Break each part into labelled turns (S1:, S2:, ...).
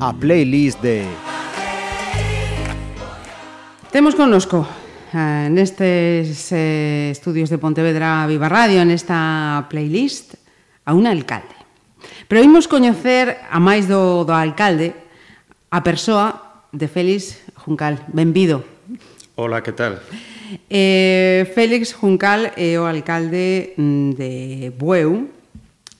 S1: A playlist de
S2: Temos connosco eh, nestes eh, estudios de Pontevedra Viva Radio, nesta playlist, a un alcalde. Pero imos coñecer, a máis do, do alcalde, a persoa de Félix Juncal. Benvido.
S3: Ola, que tal?
S2: Eh, Félix Juncal é o alcalde mm, de Bueu.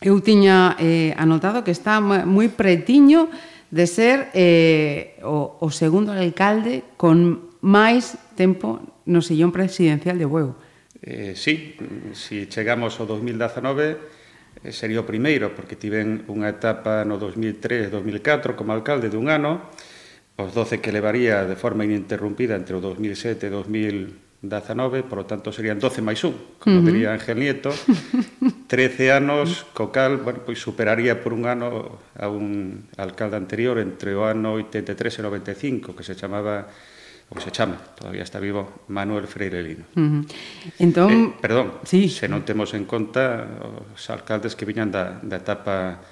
S2: Eu tiña eh, anotado que está moi pretiño de ser eh, o, o segundo alcalde con máis tempo no sillón presidencial de Bueu.
S3: Eh, sí, se si chegamos ao 2019 eh, sería o primeiro, porque tiven unha etapa no 2003-2004 como alcalde dun ano, os 12 que levaría de forma ininterrumpida entre o 2007 e 2019, por lo tanto serían 12 máis un, como uh -huh. diría Ángel Nieto, 13 anos, co cal, bueno, pois superaría por un ano a un alcalde anterior entre o ano 83 e 95, que se chamaba ou se chama, todavía está vivo, Manuel Freirelino.
S2: Uh -huh. Entón...
S3: Eh, perdón,
S2: sí.
S3: se non temos en conta os alcaldes que viñan da, da etapa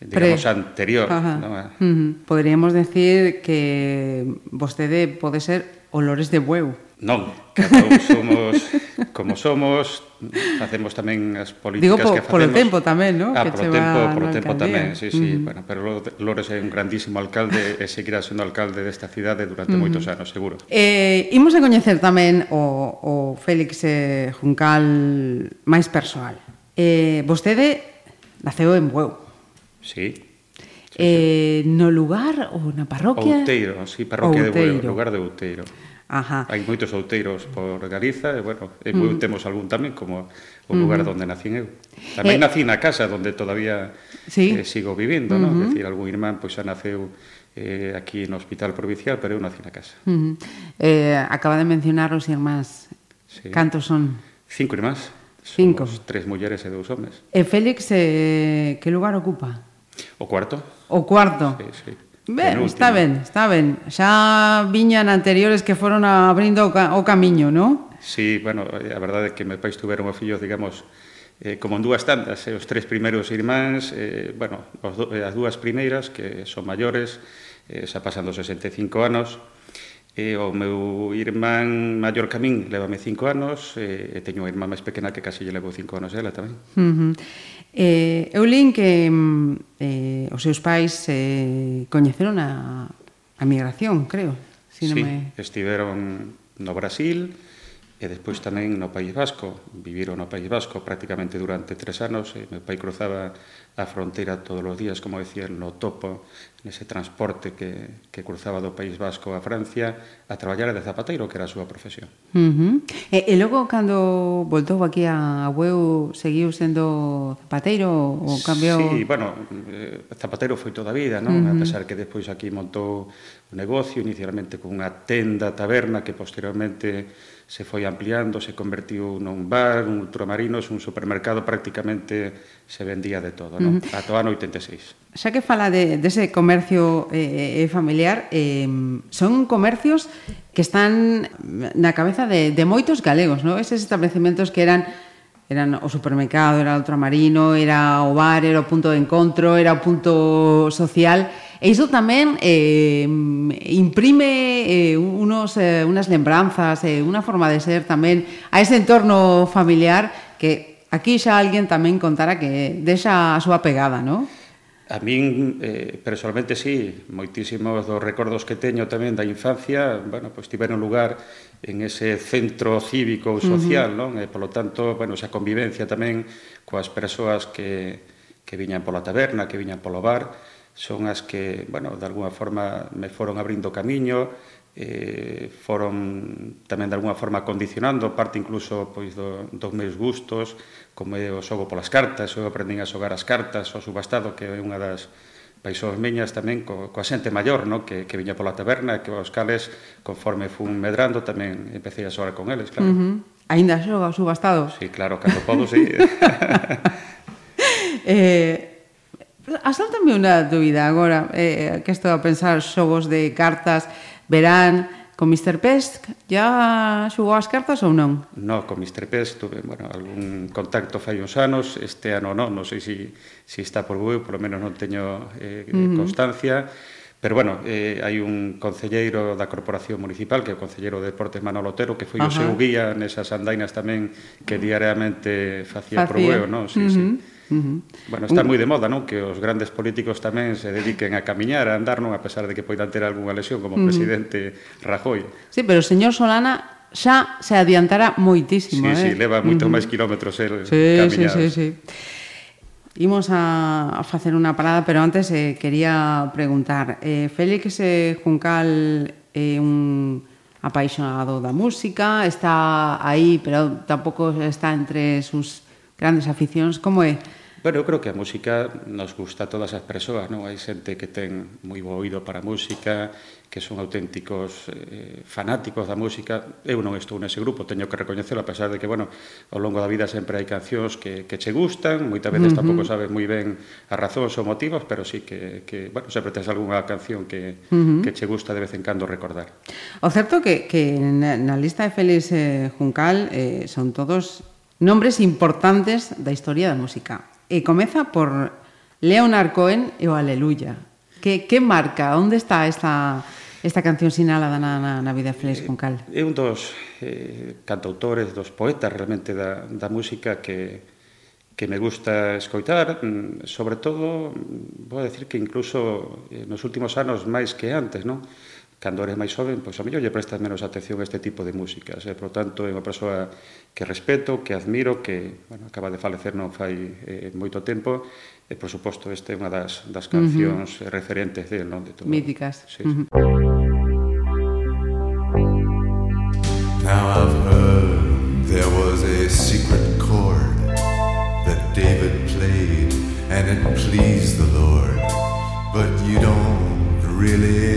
S3: digamos,
S2: Pre.
S3: anterior. ¿no? Ah.
S2: Uh -huh. Podríamos decir que vostede pode ser olores de bueu.
S3: Non, cada un somos como somos, facemos tamén as políticas Digo,
S2: po,
S3: que facemos.
S2: Digo, polo tempo tamén, non?
S3: Ah,
S2: que
S3: polo tempo, polo tempo tamén, sí, sí.
S2: Uh -huh.
S3: bueno, pero Lores é un grandísimo alcalde e seguirá sendo alcalde desta cidade durante uh -huh. moitos anos, seguro.
S2: Eh, imos a coñecer tamén o, o Félix eh, Juncal máis persoal. Eh, vostede naceu en Bueu.
S3: Sí.
S2: Eh, sí. no lugar ou na parroquia?
S3: Outeiro, sí, parroquia Outeiro. de Bueu, lugar de Outeiro.
S2: Ajá.
S3: Hai moitos outeiros por Galiza e, bueno, e mm. temos algún tamén como o lugar mm-hmm. mm. onde nacín eu. Tamén
S2: eh,
S3: nací na casa onde todavía
S2: ¿sí?
S3: eh, sigo vivindo, mm -hmm. non? É dicir, algún irmán pois xa naceu eh, aquí no Hospital Provincial, pero eu nací na casa.
S2: Mm -hmm. eh, acaba de mencionar os irmáns.
S3: Sí.
S2: Cantos son?
S3: Cinco irmáns.
S2: Cinco.
S3: Somos tres mulleres e dous homes.
S2: E Félix, eh, que lugar ocupa?
S3: O cuarto?
S2: O cuarto.
S3: Sí, sí.
S2: Ben, está ben, está ben. Xa viñan anteriores que foron abrindo o, ca o camiño, non?
S3: Sí, bueno, eh, a verdade é que me pais tuveron os fillos, digamos, eh, como en dúas tandas, eh, os tres primeiros irmáns, eh, bueno, os do, eh, as dúas primeiras, que son maiores, eh, xa pasan dos 65 anos, e eh, o meu irmán maior camín levame 5 anos, eh, e teño unha irmá máis pequena que casi lle levo 5 anos ela tamén.
S2: Uh -huh. Eh, eu lín que mm, eh, os seus pais eh, coñeceron a, a migración, creo. Si
S3: sí,
S2: me...
S3: estiveron no Brasil e despois tamén no País Vasco. Viviron no País Vasco prácticamente durante tres anos. E meu pai cruzaba a fronteira todos os días, como decía, no topo, nese transporte que, que cruzaba do País Vasco a Francia, a traballar de zapateiro, que era a súa profesión.
S2: Uh -huh. e, e logo, cando voltou aquí a Bueu, seguiu sendo zapateiro ou cambiou?
S3: Sí, bueno, eh, zapateiro foi toda a vida, non? Uh -huh. A pesar que despois aquí montou un negocio, inicialmente con unha tenda taberna que posteriormente se foi ampliando, se convertiu nun bar, un ultramarinos, un supermercado, prácticamente se vendía de todo non? Uh -huh. Ata o ano 86.
S2: Xa que fala de, dese de comercio eh, eh familiar, eh, son comercios que están na cabeza de, de moitos galegos, ¿no? Eses establecementos que eran eran o supermercado, era o ultramarino, era o bar, era o punto de encontro, era o punto social. E iso tamén eh, imprime eh, unos, eh, unas lembranzas, eh, unha forma de ser tamén a ese entorno familiar que Aquí xa alguén tamén contara que deixa a súa pegada, non?
S3: A min, eh, personalmente, sí, moitísimos dos recordos que teño tamén da infancia, bueno, pois tiveron lugar en ese centro cívico ou social, uh -huh. non? E, eh, polo tanto, bueno, esa convivencia tamén coas persoas que, que viñan pola taberna, que viñan polo bar, son as que, bueno, de alguna forma me foron abrindo camiño, eh, foron tamén de alguna forma condicionando parte incluso pois do, dos meus gustos, como é o xogo polas cartas, eu aprendín a xogar as cartas, o subastado, que é unha das paixóns miñas tamén co, coa xente maior, no? que, que viña pola taberna, que os cales, conforme fun medrando, tamén empecé a xogar con eles, claro.
S2: Uh -huh. Ainda xoga o subastado?
S3: Sí, claro, cando podo, sí.
S2: eh, Asaltame unha dúbida agora, eh, que estou a pensar xogos de cartas, verán, Con Mr. Pest ya xugou as cartas ou non?
S3: No, con Mr. Pest tuve bueno, algún contacto fai uns anos, este ano non, non sei se si, si está por Bueu, polo menos non teño eh, mm. constancia, Pero bueno, eh, hai un concelleiro da Corporación Municipal, que é o concelleiro de Deportes Manolo Otero, que foi Ajá. o seu guía nesas andainas tamén que diariamente facía, facía. probueo, non? Sí, uh -huh. sí. Mm-hmm. Uh -huh. Bueno, está moi de moda, non? Que os grandes políticos tamén se dediquen a camiñar, a andar, non? A pesar de que poidan ter algunha lesión como uh -huh. presidente Rajoy.
S2: Sí, pero o señor Solana xa se adiantara moitísimo,
S3: sí,
S2: eh?
S3: Sí, leva moito uh -huh. máis kilómetros el sí, camiñar.
S2: Sí, sí, sí. Imos a, a facer unha parada, pero antes eh, quería preguntar. Eh, Félix eh, Juncal é eh, un apaixonado da música, está aí, pero tampouco está entre sus grandes aficións, como é?
S3: Bueno, eu creo que a música nos gusta a todas as persoas, non? Hai xente que ten moi bo oído para a música, que son auténticos eh, fanáticos da música. Eu non estou nese grupo, teño que recoñecelo, a pesar de que, bueno, ao longo da vida sempre hai cancións que, que che gustan, moitas veces uh -huh. tampouco sabes moi ben as razóns ou motivos, pero sí que, que bueno, sempre tens algunha canción que, uh -huh. que che gusta de vez en cando recordar.
S2: O certo que, que na, na lista de Félix eh, Juncal eh, son todos nombres importantes da historia da música. E comeza por Leonard Cohen e o Aleluya. Que, que marca? Onde está esta, esta canción sinalada na, na, na vida flex eh, con cal?
S3: É un dos eh, cantautores, dos poetas realmente da, da música que, que me gusta escoitar, mm, sobre todo, mm, vou decir que incluso eh, nos últimos anos máis que antes, non? cando eres máis joven, pois a mellor lle prestas menos atención a este tipo de músicas. E, por tanto, é unha persoa que respeto, que admiro, que bueno, acaba de falecer non fai eh, moito tempo, e, por suposto, esta é unha das, das cancións uh -huh. referentes de, non, de todo.
S2: Míticas.
S3: Sí, sí. Uh -huh. Now I've heard there was a secret chord that David played, and it pleased the Lord. But you don't really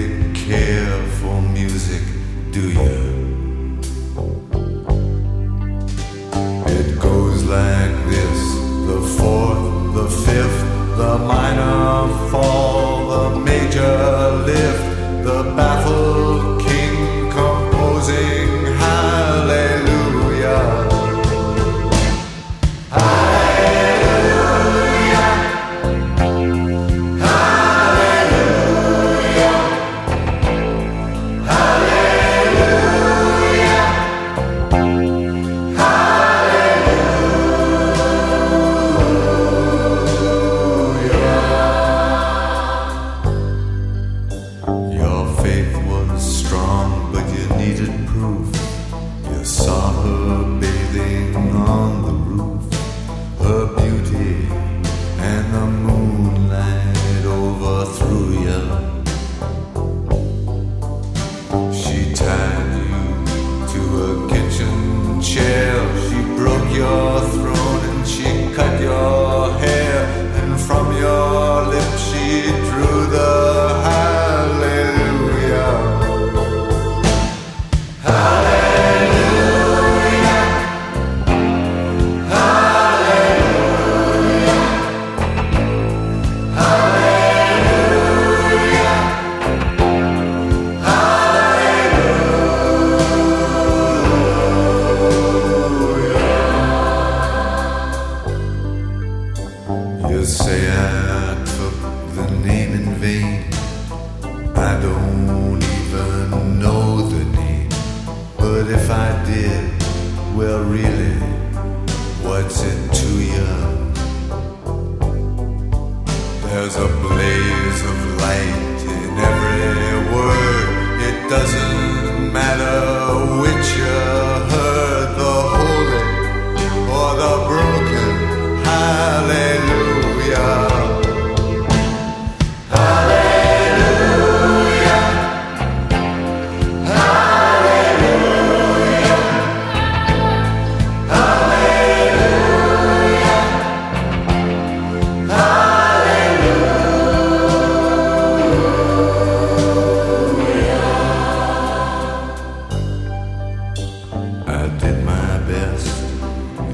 S3: I did my best,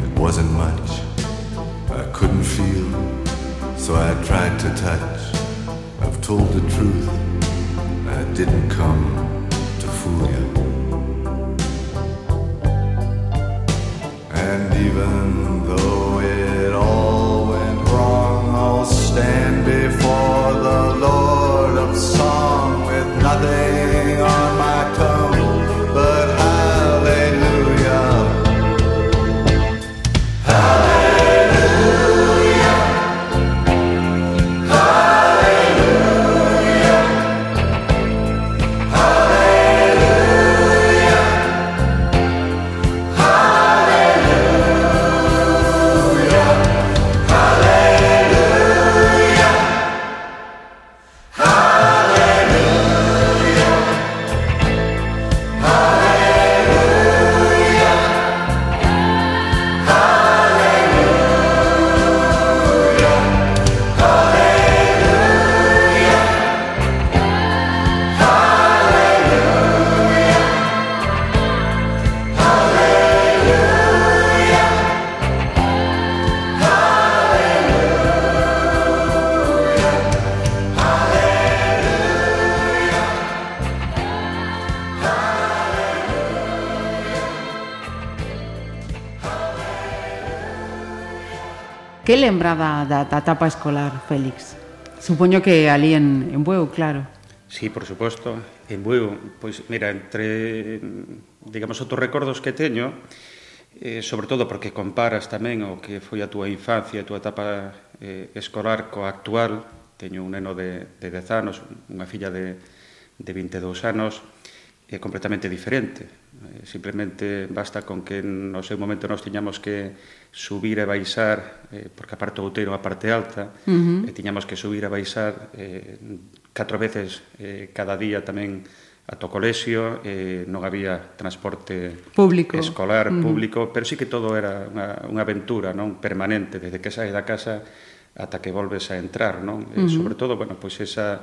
S3: it wasn't much. I couldn't feel, so I tried to touch. I've told the truth, I didn't come to
S1: fool you. And even though it all went wrong, I'll stand.
S2: Que lembra da, da, da etapa escolar, Félix? Supoño que ali en, en Bueu, claro.
S3: Sí, por suposto. En Bueu, pois, mira, entre, digamos, outros recordos que teño, eh, sobre todo porque comparas tamén o que foi a túa infancia, a túa etapa eh, escolar coa actual, teño un neno de, de 10 anos, unha filla de, de 22 anos, é completamente diferente. Eh, simplemente basta con que no seu momento nós tiñamos que subir e baixar, eh, porque a parte do outeiro a parte alta, uh -huh. e tiñamos que subir e baixar eh, catro veces eh, cada día tamén ata o colexio, eh, non había transporte
S2: público.
S3: escolar, mm. público, pero sí que todo era unha, unha aventura non permanente, desde que saes da casa ata que volves a entrar, non? Eh, uh -huh. sobre todo, bueno, pois esa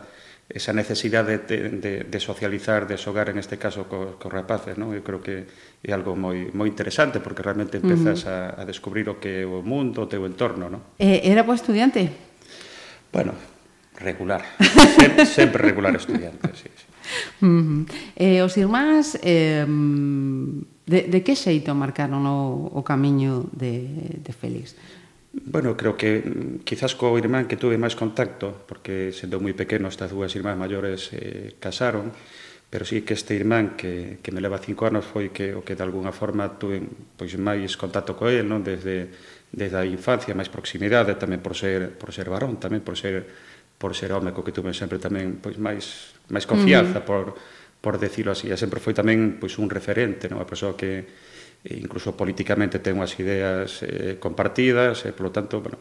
S3: esa necesidade de, de, de socializar, de xogar en este caso cos, co rapaces, non? Eu creo que é algo moi moi interesante porque realmente empezas uh -huh. a, a descubrir o que é o mundo, o teu entorno, non?
S2: Eh, era bo estudiante?
S3: Bueno, regular. sempre, sempre regular estudiante, sí, sí.
S2: Uh -huh. eh, os irmáns eh, de, de que xeito marcaron o, o camiño de, de Félix?
S3: Bueno, creo que mm, quizás co irmán que tuve máis contacto, porque sendo moi pequeno estas dúas irmás maiores eh, casaron, pero sí que este irmán que, que me leva cinco anos foi que o que de alguna forma tuve pois máis contacto co el, non? Desde, desde a infancia, máis proximidade tamén por ser, por ser varón, tamén por ser por ser home co que tuve sempre tamén pois máis máis confianza uh -huh. por por decirlo así. E sempre foi tamén pois, un referente, non? a persoa que eh, incluso políticamente ten unhas ideas eh, compartidas, eh, e, polo tanto, bueno,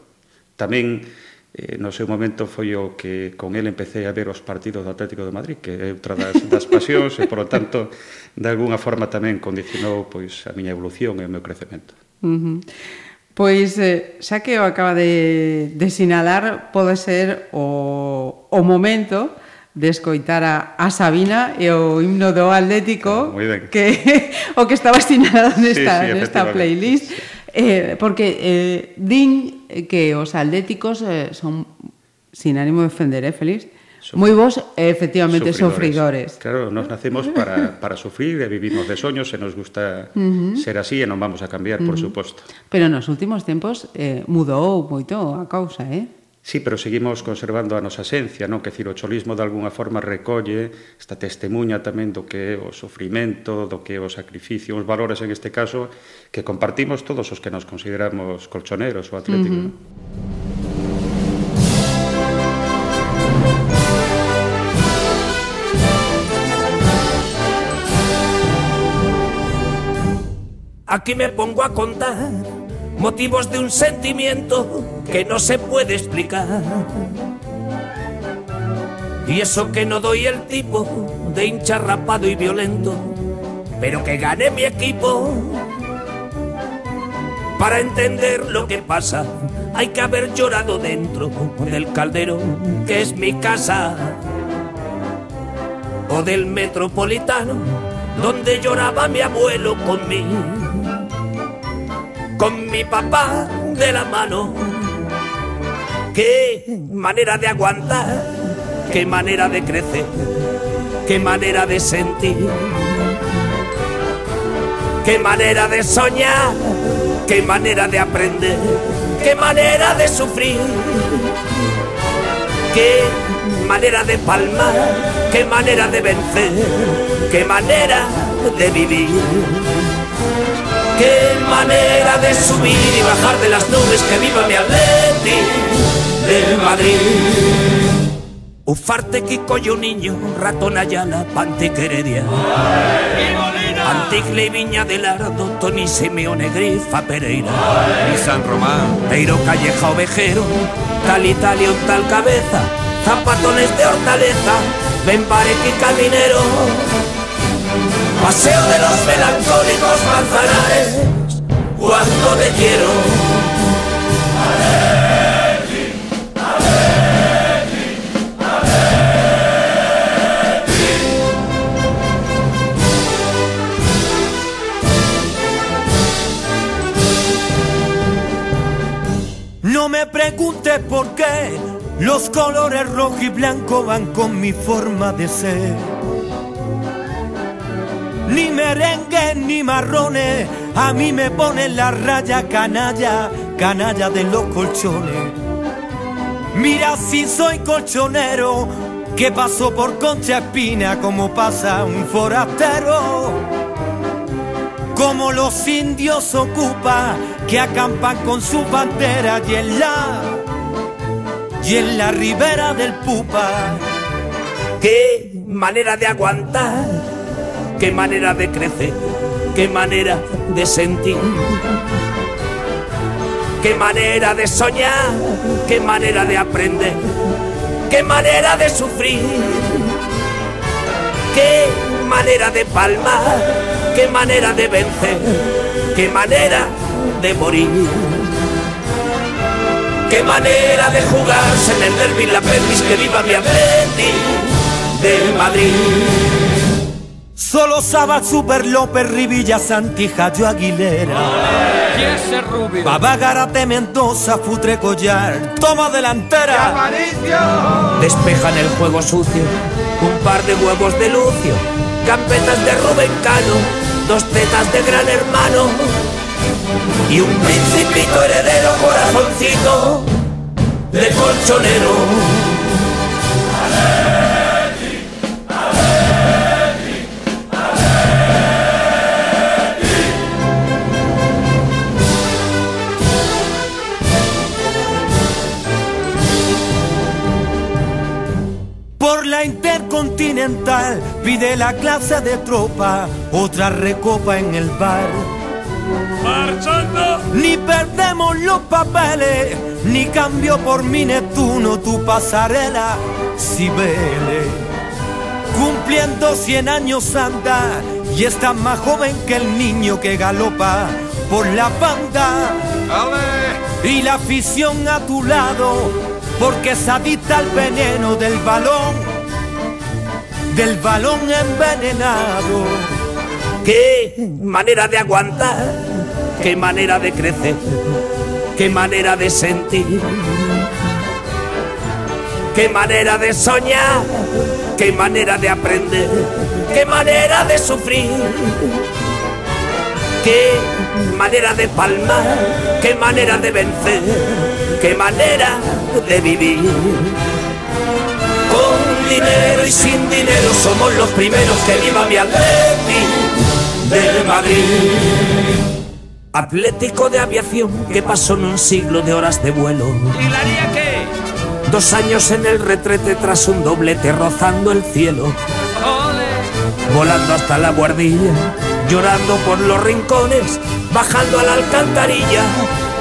S3: tamén eh, no seu momento foi o que con el empecé a ver os partidos do Atlético de Madrid, que é outra das, das pasións e, polo tanto, de alguna forma tamén condicionou pois, a miña evolución e o meu crecemento.
S2: Uh -huh. Pois, eh, xa que o acaba de, de sinalar, pode ser o, o momento de escoitar a, a Sabina e o himno do Atlético
S3: ah,
S2: que o que estaba destinado nesta,
S3: sí, sí,
S2: nesta playlist eh, porque eh, din que os atléticos eh, son sin ánimo de ofender, eh, Félix? Moi vos, eh, efectivamente, sufridores. sufridores.
S3: Claro, nos nacemos para, para sufrir e vivimos de soños e nos gusta uh -huh. ser así e non vamos a cambiar, uh -huh. por suposto.
S2: Pero nos últimos tempos eh, mudou moito a causa, eh?
S3: Sí, pero seguimos conservando a nosa esencia, non? Que decir, o cholismo de alguna forma recolle esta testemunha tamén do que é o sofrimento, do que é o sacrificio, os valores en este caso que compartimos todos os que nos consideramos colchoneros ou atléticos. Uh -huh.
S4: Aquí me pongo a contar motivos de un sentimiento que no se puede explicar. Y eso que no doy el tipo de hincha rapado y violento, pero que gane mi equipo. Para entender lo que pasa, hay que haber llorado dentro del caldero que es mi casa. O del metropolitano, donde lloraba mi abuelo conmigo. Con mi papá de la mano Qué manera de aguantar, qué manera de crecer, qué manera de sentir. qué manera de soñar, qué manera de aprender, qué manera de sufrir, qué manera de palmar, qué manera de vencer, qué manera de vivir. Qué manera de subir y bajar de las nubes que viva mi Atleti de Madrid. Ufarte Kiko y un niño, ratón Ayala, Pantiqueredia. Anticle y Viña del Ardo, Tony Simeone, Grifa Pereira.
S5: Y San Román.
S4: Peiro Calleja Ovejero, tal Italia un tal cabeza, zapatones de hortaleza, ven y caminero. Paseo de los melancólicos manzanares, cuando te quiero.
S6: No me preguntes por qué los colores rojo y blanco van con mi forma de ser. Ni merengue ni marrones, a mí me ponen la raya canalla, canalla de los colchones. Mira si soy colchonero, que paso por Concha Espina como pasa un forastero como los indios ocupa que acampan con su bandera y en la y en la ribera del Pupa.
S4: Qué manera de aguantar, qué manera de crecer, qué manera de sentir. Qué manera de soñar, qué manera de aprender, qué manera de sufrir. Qué manera de palmar, qué manera de vencer, qué manera de morir. Qué manera de jugarse en el derby la pelvis que viva mi Atleti de Madrid.
S6: Solo Saba, Super López, Rivilla, Santijayo, Aguilera.
S5: Y ese rubio.
S6: Baba Garate, Mendoza, Futre Collar, toma delantera.
S4: Despejan el juego sucio, un par de huevos de Lucio, campetas de Rubén Cano, dos tetas de gran hermano y un principito heredero corazoncito de colchonero.
S6: Pide la clase de tropa, otra recopa en el bar.
S5: Marchando.
S6: Ni perdemos los papeles, ni cambio por mi Neptuno tu pasarela, Cibele. Cumpliendo 100 años anda y está más joven que el niño que galopa por la banda. Y la afición a tu lado, porque se adicta al veneno del balón, del balón envenenado.
S4: Qué manera de aguantar, qué manera de crecer, qué manera de sentir, qué manera de soñar, qué manera de aprender, qué manera de sufrir, qué manera de palmar, qué manera de vencer, qué manera de vivir. Dinero y sin dinero somos los primeros que viva mi Atleti de Madrid. Atlético de aviación que pasó en un siglo de horas de vuelo.
S5: ¿Y la haría qué?
S4: Dos años en el retrete tras un doblete rozando el cielo.
S5: Ole.
S4: Volando hasta la guardilla, llorando por los rincones, bajando a la alcantarilla,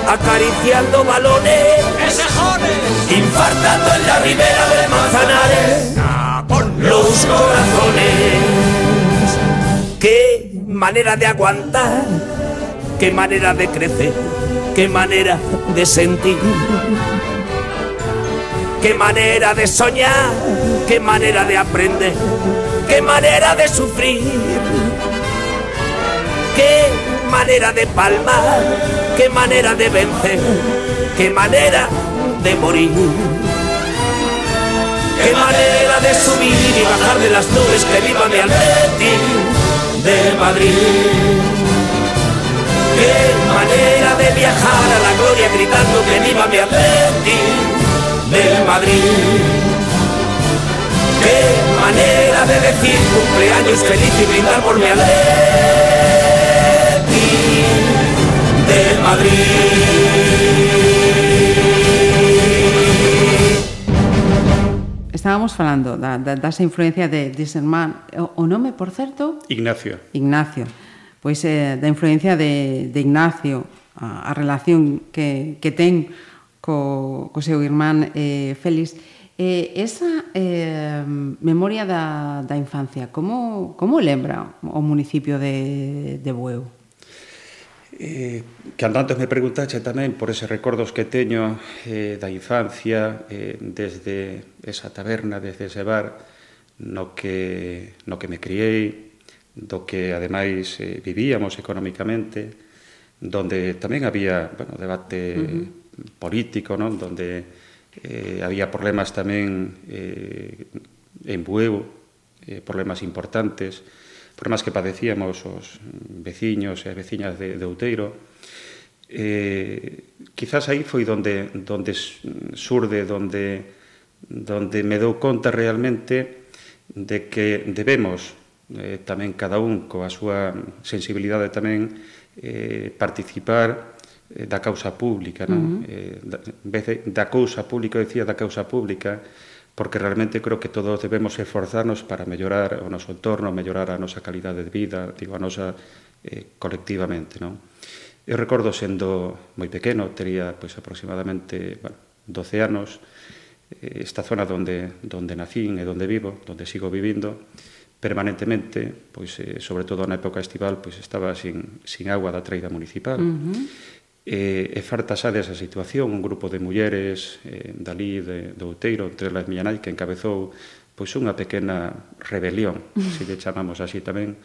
S4: acariciando balones,
S5: ¡Ese jones!
S4: infartando en la ribera de Manzanares.
S5: Ah, por
S4: los corazones. Qué manera de aguantar, qué manera de crecer, qué manera de sentir, qué manera de soñar, qué manera de aprender, qué manera de sufrir, qué manera de palmar, qué manera de vencer, qué manera de morir. Qué manera de subir y bajar de las nubes, que viva mi Atleti de Madrid. Qué manera de viajar a la gloria gritando que viva mi Atleti de Madrid. Qué manera de decir cumpleaños feliz y brindar por mi Atleti. de Madrid.
S2: Estábamos falando da, da, dasa influencia de Disselman o, o nome, por certo?
S3: Ignacio.
S2: Ignacio. Pois eh, da influencia de, de Ignacio a, a relación que, que ten co, co seu irmán eh, Félix Eh, esa eh, memoria da, da infancia, como, como lembra o municipio de, de Bueu?
S3: Eh, que andantes me preguntaxe tamén por eses recordos que teño eh, da infancia eh, desde esa taberna, desde ese bar no que, no que me criei, do que ademais eh, vivíamos económicamente, donde tamén había bueno, debate uh -huh. político, non? donde eh, había problemas tamén eh, en Bueu, eh, problemas importantes, problemas que padecíamos os veciños e as veciñas de, de Outeiro, eh, quizás aí foi donde, donde surde, donde, donde me dou conta realmente de que debemos eh, tamén cada un coa súa sensibilidade tamén eh, participar eh, da causa pública, non? Uh -huh. eh, da, en vez de, da cousa pública, eu decía da causa pública, porque realmente creo que todos debemos esforzarnos para mellorar o noso entorno, mellorar a nosa calidade de vida, digo, a nosa eh, colectivamente, non? Eu recordo sendo moi pequeno, tería pois, aproximadamente bueno, 12 anos, eh, esta zona donde, donde nacín e donde vivo, donde sigo vivindo, permanentemente, pois, eh, sobre todo na época estival, pois, estaba sin, sin agua da traída municipal. Uh -huh E, e farta xa desa situación, un grupo de mulleres eh, dali de, de Outeiro, entre las Millanai, que encabezou pois unha pequena rebelión, se lle chamamos así tamén,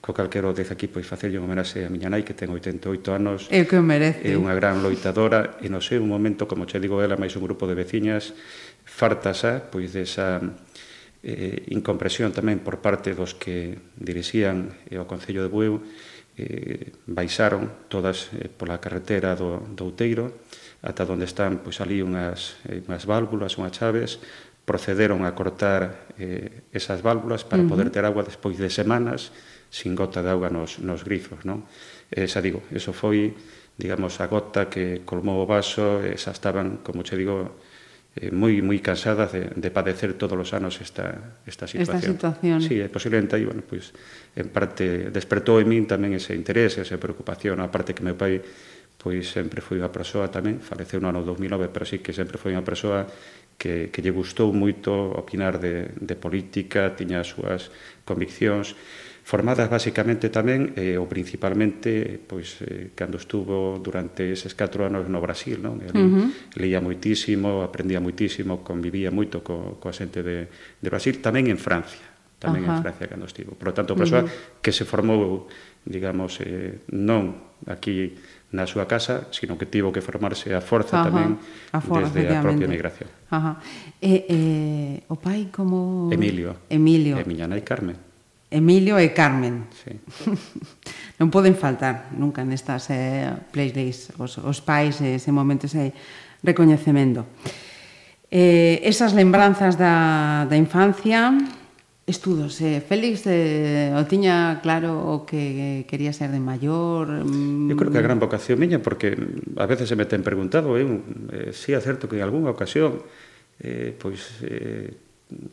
S3: co calquero desde aquí pois facerlle un homenaxe a miña nai que ten 88 anos.
S2: e que o merece.
S3: É unha gran loitadora e non sei un momento como che digo ela máis un grupo de veciñas farta xa pois desa eh, incompresión tamén por parte dos que dirixían eh, o Concello de Bueu eh, baixaron todas eh, pola carretera do, do Outeiro ata onde están pois, ali unhas, eh, unhas válvulas, unhas chaves procederon a cortar eh, esas válvulas para uh -huh. poder ter agua despois de semanas sin gota de auga nos, nos grifos non? Eh, xa digo, eso foi digamos, a gota que colmou o vaso, eh, xa estaban, como che digo, eh, moi moi cansada de, de padecer todos os anos esta esta situación.
S2: Esta situación.
S3: Sí, é posiblemente aí, bueno, pois pues, en parte despertou en min tamén ese interés, esa preocupación, a parte que meu pai pois sempre foi unha persoa tamén, faleceu no ano 2009, pero sí que sempre foi unha persoa que, que lle gustou moito opinar de, de política, tiña as súas conviccións, formadas basicamente tamén eh, ou principalmente pois eh, cando estuvo durante eses 4 anos no Brasil, non? Uh -huh. leía moitísimo, aprendía moitísimo, convivía moito co, coa xente de, de Brasil, tamén en Francia, tamén Ajá. en Francia cando estivo. Por lo tanto, persoa uh -huh. que se formou, digamos, eh, non aquí na súa casa, sino que tivo que formarse a forza Ajá, tamén
S2: a forza,
S3: desde a propia migración.
S2: Ajá. E, eh o pai como...
S3: Emilio.
S2: Emilio.
S3: E miña nai Carmen.
S2: Emilio e Carmen.
S3: Sí.
S2: non poden faltar nunca nestas eh, playlists os, os pais e ese momento ese recoñecemento. Eh, esas lembranzas da, da infancia, estudos. Eh, Félix eh, o tiña claro o que quería ser de maior. Mm...
S3: Eu creo que a gran vocación miña, porque a veces se me ten preguntado, eu eh, si é certo que en algunha ocasión eh, pois eh,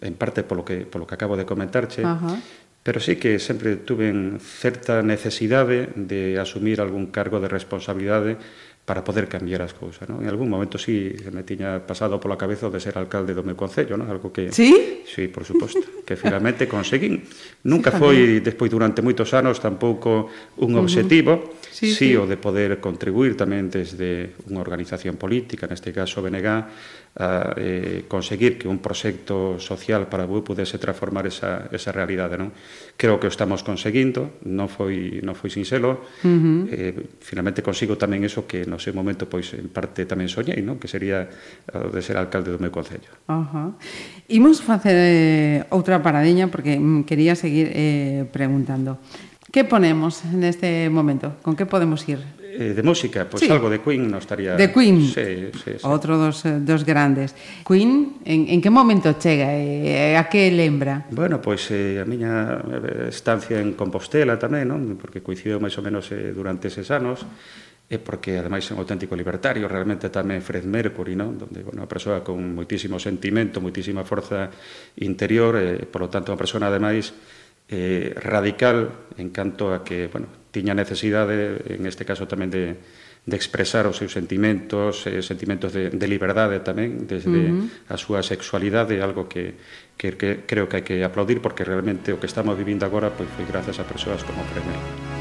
S3: en parte polo que polo que acabo de comentarche, Ajá. Uh -huh pero sí que sempre tuven certa necesidade de asumir algún cargo de responsabilidade para poder cambiar as cousas, non? En algún momento sí me tiña pasado pola cabeza de ser alcalde do meu concello, non? Algo que
S2: Sí?
S3: Sí, por suposto, que finalmente conseguín. Nunca sí, foi despois durante moitos anos tampouco un obxectivo, uh -huh sí, sí, sí, o de poder contribuir tamén desde unha organización política, neste caso BNG, a eh, conseguir que un proxecto social para Bui pudese transformar esa, esa realidade. Non? Creo que o estamos conseguindo, non foi, non foi sinxelo, uh -huh. eh, finalmente consigo tamén eso que no seu momento pois en parte tamén soñei, non? que sería o de ser alcalde do meu concello.
S2: Uh -huh. Imos facer eh, outra paradiña porque mm, quería seguir eh, preguntando. Que ponemos neste momento? Con que podemos ir?
S3: Eh, de música, pois pues
S5: sí.
S3: algo de Queen nos estaría...
S5: De Queen,
S3: sí, sí, sí.
S5: outro dos, eh, dos grandes. Queen, en, en que momento chega? Eh, a que lembra?
S3: Bueno, pois pues, eh, a miña estancia en Compostela tamén, non? porque coincidiu máis ou menos eh, durante eses anos, e porque ademais é un auténtico libertario, realmente tamén Fred Mercury, non? Donde, bueno, unha persoa con moitísimo sentimento, moitísima forza interior, e, eh, polo tanto, unha persoa ademais eh, radical en canto a que, bueno, tiña necesidade, en este caso tamén de, de expresar os seus sentimentos, eh, sentimentos de, de liberdade tamén, desde uh -huh. a súa sexualidade, algo que, que, que creo que hai que aplaudir, porque realmente o que estamos vivindo agora pois, foi grazas a persoas como Fred
S5: May.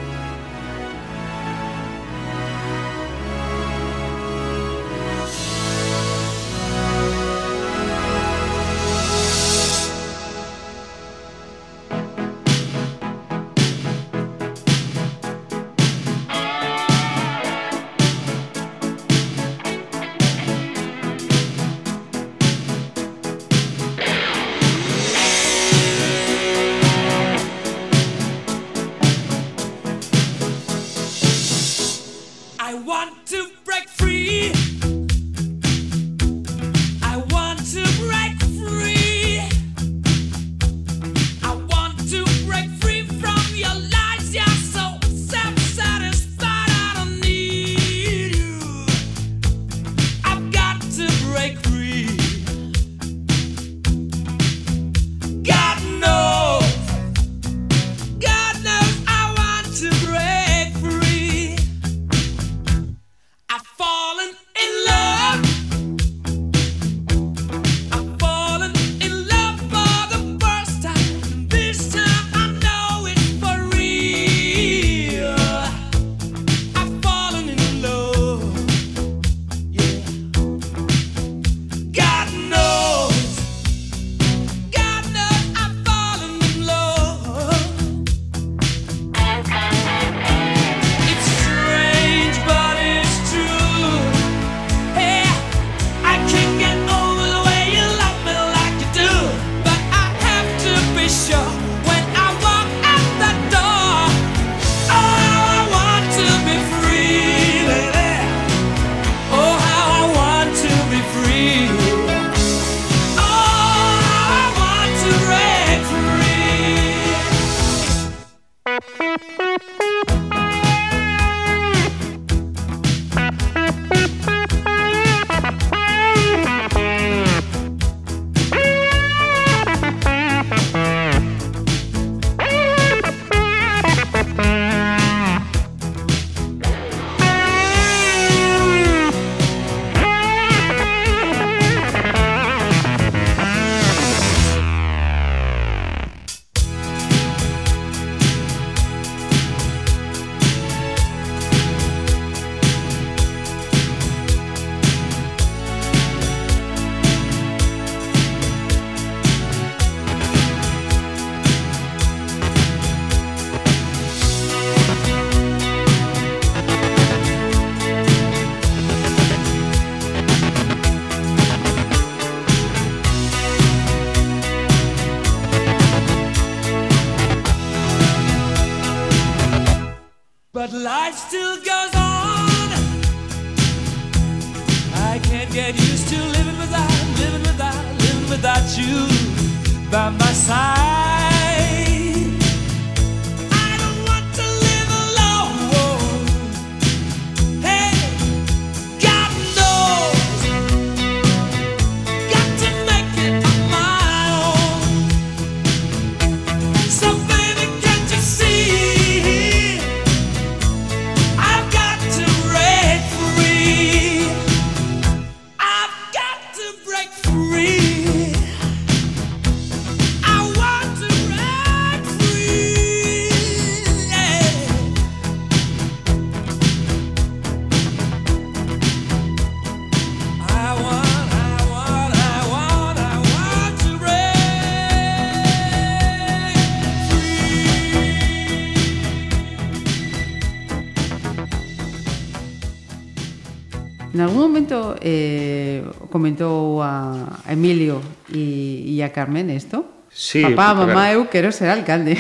S5: Emilio e, e a Carmen isto?
S3: Sí,
S2: Papá, mamá,
S3: claro.
S2: eu quero ser alcalde.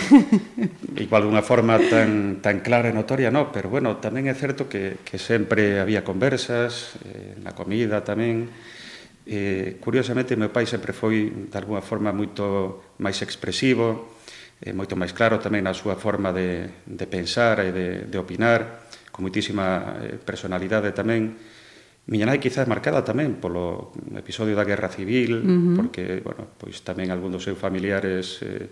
S3: Igual unha forma tan, tan clara e notoria, no, pero bueno, tamén é certo que, que sempre había conversas, eh, na comida tamén. Eh, curiosamente, meu pai sempre foi, de alguna forma, moito máis expresivo, eh, moito máis claro tamén na súa forma de, de pensar e de, de opinar, con moitísima eh, personalidade tamén miña nai quizás marcada tamén polo episodio da Guerra Civil, uh -huh. porque, bueno, pois tamén algún dos seus familiares eh,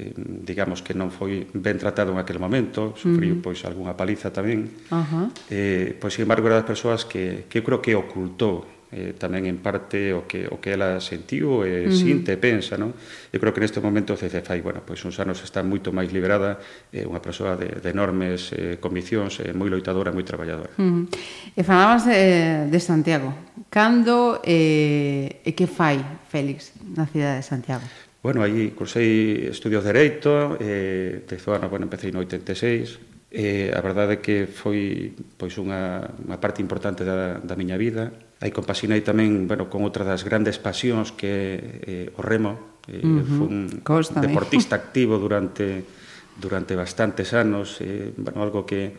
S3: eh, digamos que non foi ben tratado en aquel momento, sufriu uh -huh. pois algunha paliza tamén.
S2: Uh -huh.
S3: eh, pois, sin embargo, era das persoas que, que eu creo que ocultou eh, tamén en parte o que, o que ela sentiu e eh, uh -huh. sinte e pensa, non? Eu creo que neste momento CCFI, bueno, pois uns anos está moito máis liberada, é eh, unha persoa de, de enormes eh, conviccións, eh, moi loitadora, moi traballadora.
S2: Uh -huh. E falabas de, de Santiago. Cando eh, e que fai Félix na cidade de Santiago?
S3: Bueno, aí cursei estudios de Dereito, eh, tezo ano, bueno, empecé no 86, eh, a verdade é que foi pois unha, unha parte importante da, da miña vida aí compasinei tamén bueno, con outra das grandes pasións que eh, o remo eh, uh -huh. fun
S2: Cóstame.
S3: deportista activo durante durante bastantes anos eh, bueno, algo que,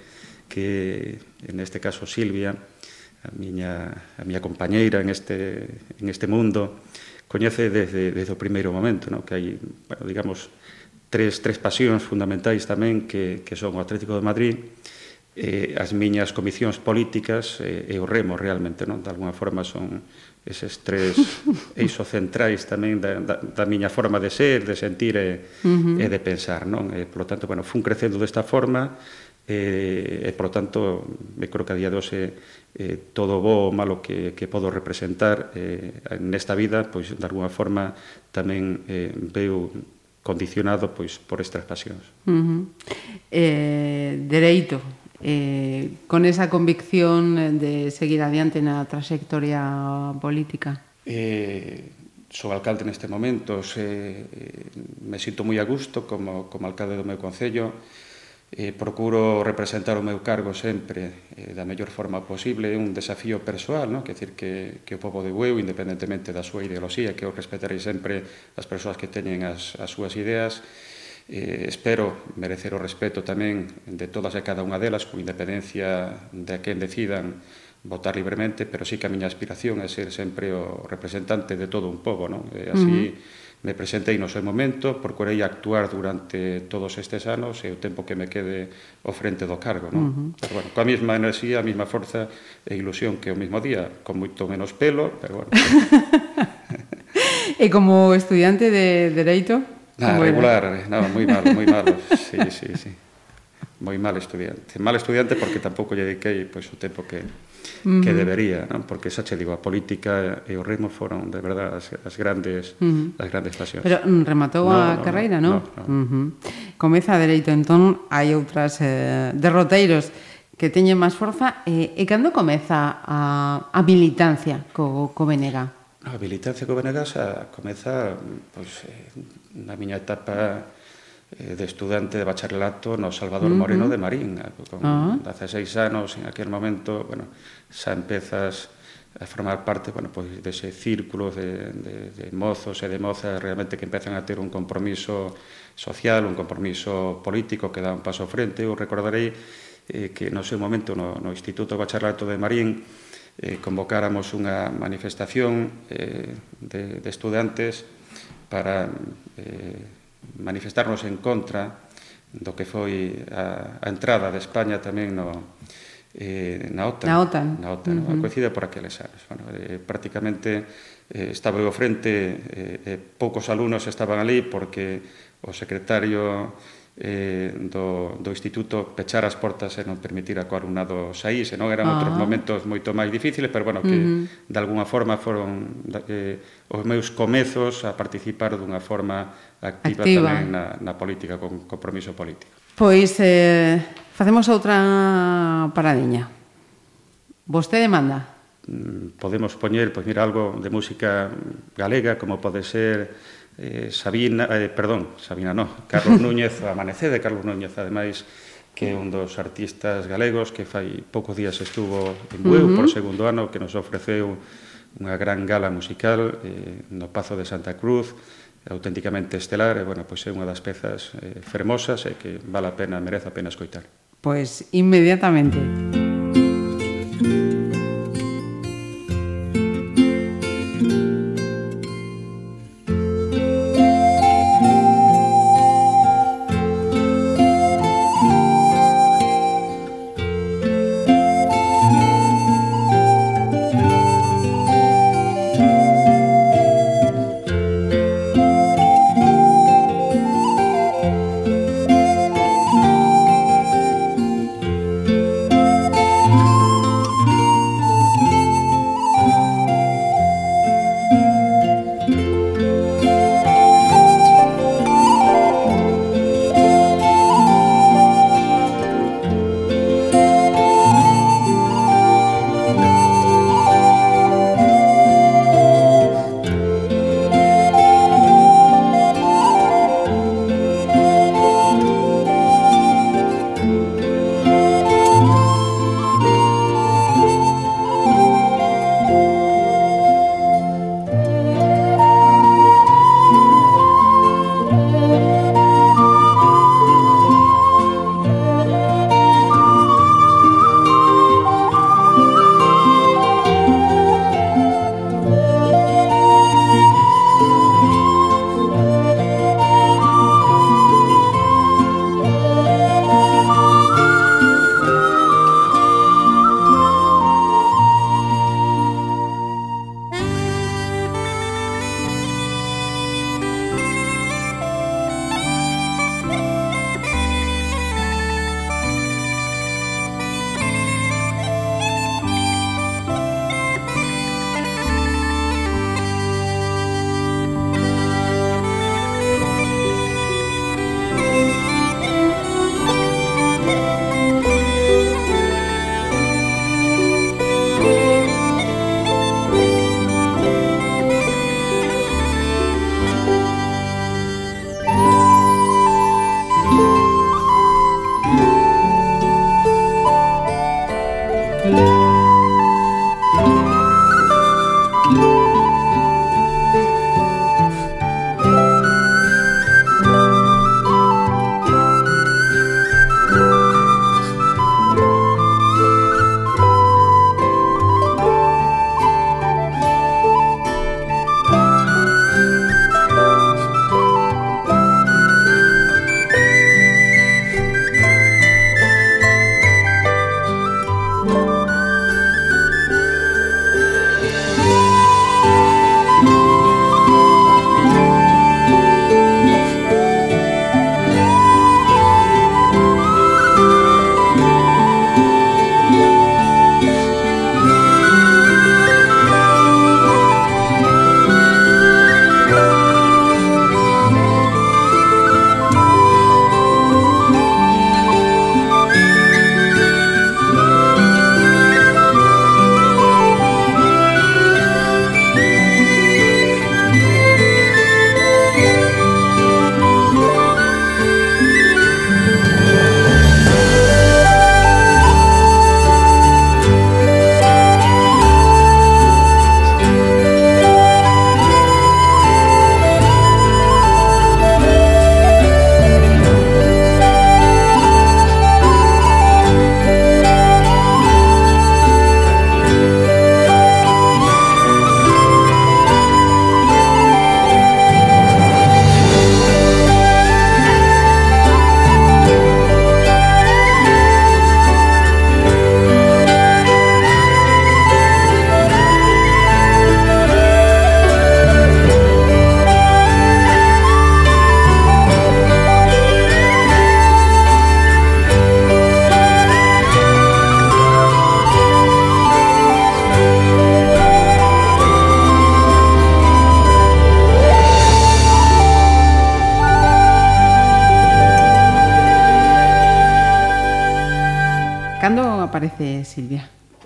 S3: que en este caso Silvia a miña, a miña compañeira en este, en este mundo coñece desde, desde o primeiro momento no? que hai, bueno, digamos tres, tres pasións fundamentais tamén que, que son o Atlético de Madrid eh, as miñas comisións políticas eh, e o remo realmente, non? De alguna forma son eses tres eixos centrais tamén da, da, da miña forma de ser, de sentir e, uh -huh. e de pensar, non? E, polo tanto, bueno, fun crecendo desta forma e, e polo tanto, me creo que a día de hoxe eh, todo bo ou malo que, que podo representar eh, nesta vida, pois, de alguna forma, tamén eh, veo condicionado pois por estas pasións.
S2: Uh -huh. eh, dereito, eh, con esa convicción de seguir adiante na trayectoria política?
S3: Eh, sou alcalde neste momento, se, eh, me sinto moi a gusto como, como alcalde do meu concello, eh, procuro representar o meu cargo sempre eh, da mellor forma posible, é un desafío persoal, no? que, decir, que, que o povo de Bueu, independentemente da súa ideoloxía, que eu respetarei sempre as persoas que teñen as, as súas ideas, Eh, espero merecer o respeto tamén de todas e cada unha delas, con independencia de a quen decidan votar libremente, pero sí que a miña aspiración é ser sempre o representante de todo un pobo. Non? E así uh -huh. me presentei no seu momento, procurei actuar durante todos estes anos e o tempo que me quede ao frente do cargo. Non? Uh -huh. Pero bueno, coa mesma enerxía, a mesma forza e ilusión que o mesmo día, con moito menos pelo, pero bueno.
S2: e como estudiante de Dereito,
S3: Nada, muy regular, bien. no, muy malo, muy malo, sí, sí, sí. Moi mal estudiante. Mal estudiante porque tampouco lle dediquei pois, o tempo que, -huh. que debería, non? porque xa che digo, a política e o ritmo foron, de verdad, as, as grandes uh -huh. as grandes pasións.
S2: Pero mm, rematou
S3: no,
S2: a
S3: no,
S2: carreira, non?
S3: No, no.
S2: Uh -huh. Comeza a dereito, entón, hai outras eh, derroteiros que teñen máis forza. e, eh, e cando comeza a, a militancia co, co Benega?
S3: A militancia co Benega xa comeza pois, eh, na miña etapa eh, de estudante de bacharelato no Salvador uh -huh. Moreno de Marín, eh, con uh -huh. 16 anos, en aquel momento, bueno, xa empezas a formar parte, bueno, pois dese círculo de, de, de mozos e de mozas realmente que empezan a ter un compromiso social, un compromiso político que dá un paso frente. Eu recordarei eh, que no seu momento no, no Instituto Bacharelato de Marín eh, convocáramos unha manifestación eh, de, de estudantes para eh, manifestarnos en contra do que foi a, a entrada de España tamén no, eh, na OTAN,
S2: na OTAN,
S3: na OTAN uh -huh. coincide por aqueles anos. Bueno, eh, prácticamente eh, estaba eu frente, eh, eh, poucos alumnos estaban ali porque o secretario eh, do, do instituto pechar as portas e non permitir a co alumnado sair, senón eran ah. outros momentos moito máis difíciles, pero bueno, que uh -huh. de alguna forma foron eh, os meus comezos a participar dunha forma activa, activa. tamén na, na política, con compromiso político.
S2: Pois eh, facemos outra paradiña. Vostede manda?
S3: Mm, podemos poñer, pois mira, algo de música galega, como pode ser eh, Sabina, eh, perdón, Sabina no, Carlos Núñez, Amanecé de Carlos Núñez, ademais, que é un dos artistas galegos que fai poucos días estuvo en Bueu uh -huh. por segundo ano, que nos ofreceu unha gran gala musical eh, no Pazo de Santa Cruz, auténticamente estelar, e, bueno, pois é unha das pezas eh, fermosas e que vale a pena, merece a pena escoitar.
S2: Pois, inmediatamente. Música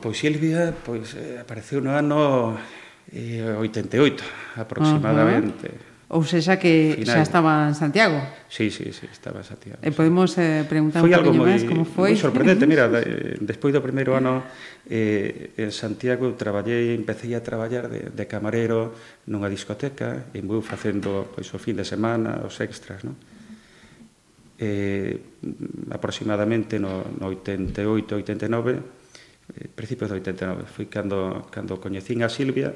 S3: pois Silvia pois, eh, apareceu no ano eh, 88 aproximadamente. Uh -huh.
S2: Ou sexa que
S3: Final.
S2: xa estaba en Santiago.
S3: Sí, sí, sí, estaba en Santiago.
S2: E podemos eh, preguntar
S3: foi
S2: un
S3: algo moi,
S2: máis como foi?
S3: Foi sorprendente, mira, de, eh, despois do primeiro ano eh, en Santiago traballei, empecé a traballar de, de camarero nunha discoteca e vou facendo pois, o fin de semana os extras, non? Eh, aproximadamente no, no 88, 89 eh, principios do 89, foi cando, cando coñecín a Silvia,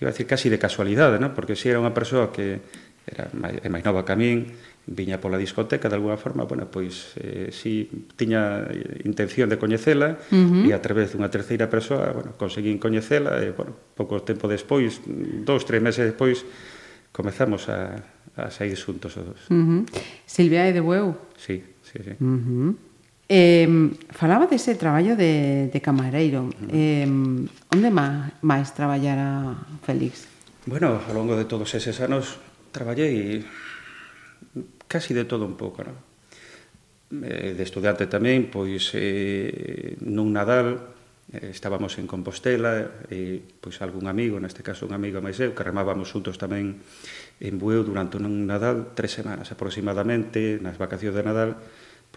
S3: iba a decir casi de casualidade, ¿no? porque si era unha persoa que era máis, máis nova que a min, viña pola discoteca de alguna forma, bueno, pois eh, si tiña intención de coñecela uh -huh. e a través dunha terceira persoa, bueno, conseguín coñecela e, bueno, pouco tempo despois, dous, tres meses despois, comezamos a, a sair xuntos os dos.
S2: Uh -huh. Silvia é de Bueu?
S3: Sí, sí, sí.
S2: Uh -huh. Eh, falaba dese traballo de, de camareiro. Eh, onde má, máis traballara Félix?
S3: Bueno, ao longo de todos eses anos traballei casi de todo un pouco, non? Eh, de estudiante tamén, pois eh, nun Nadal eh, estábamos en Compostela e pois algún amigo, neste caso un amigo máis eu, que remábamos xuntos tamén en Bueu durante un Nadal, tres semanas aproximadamente, nas vacacións de Nadal,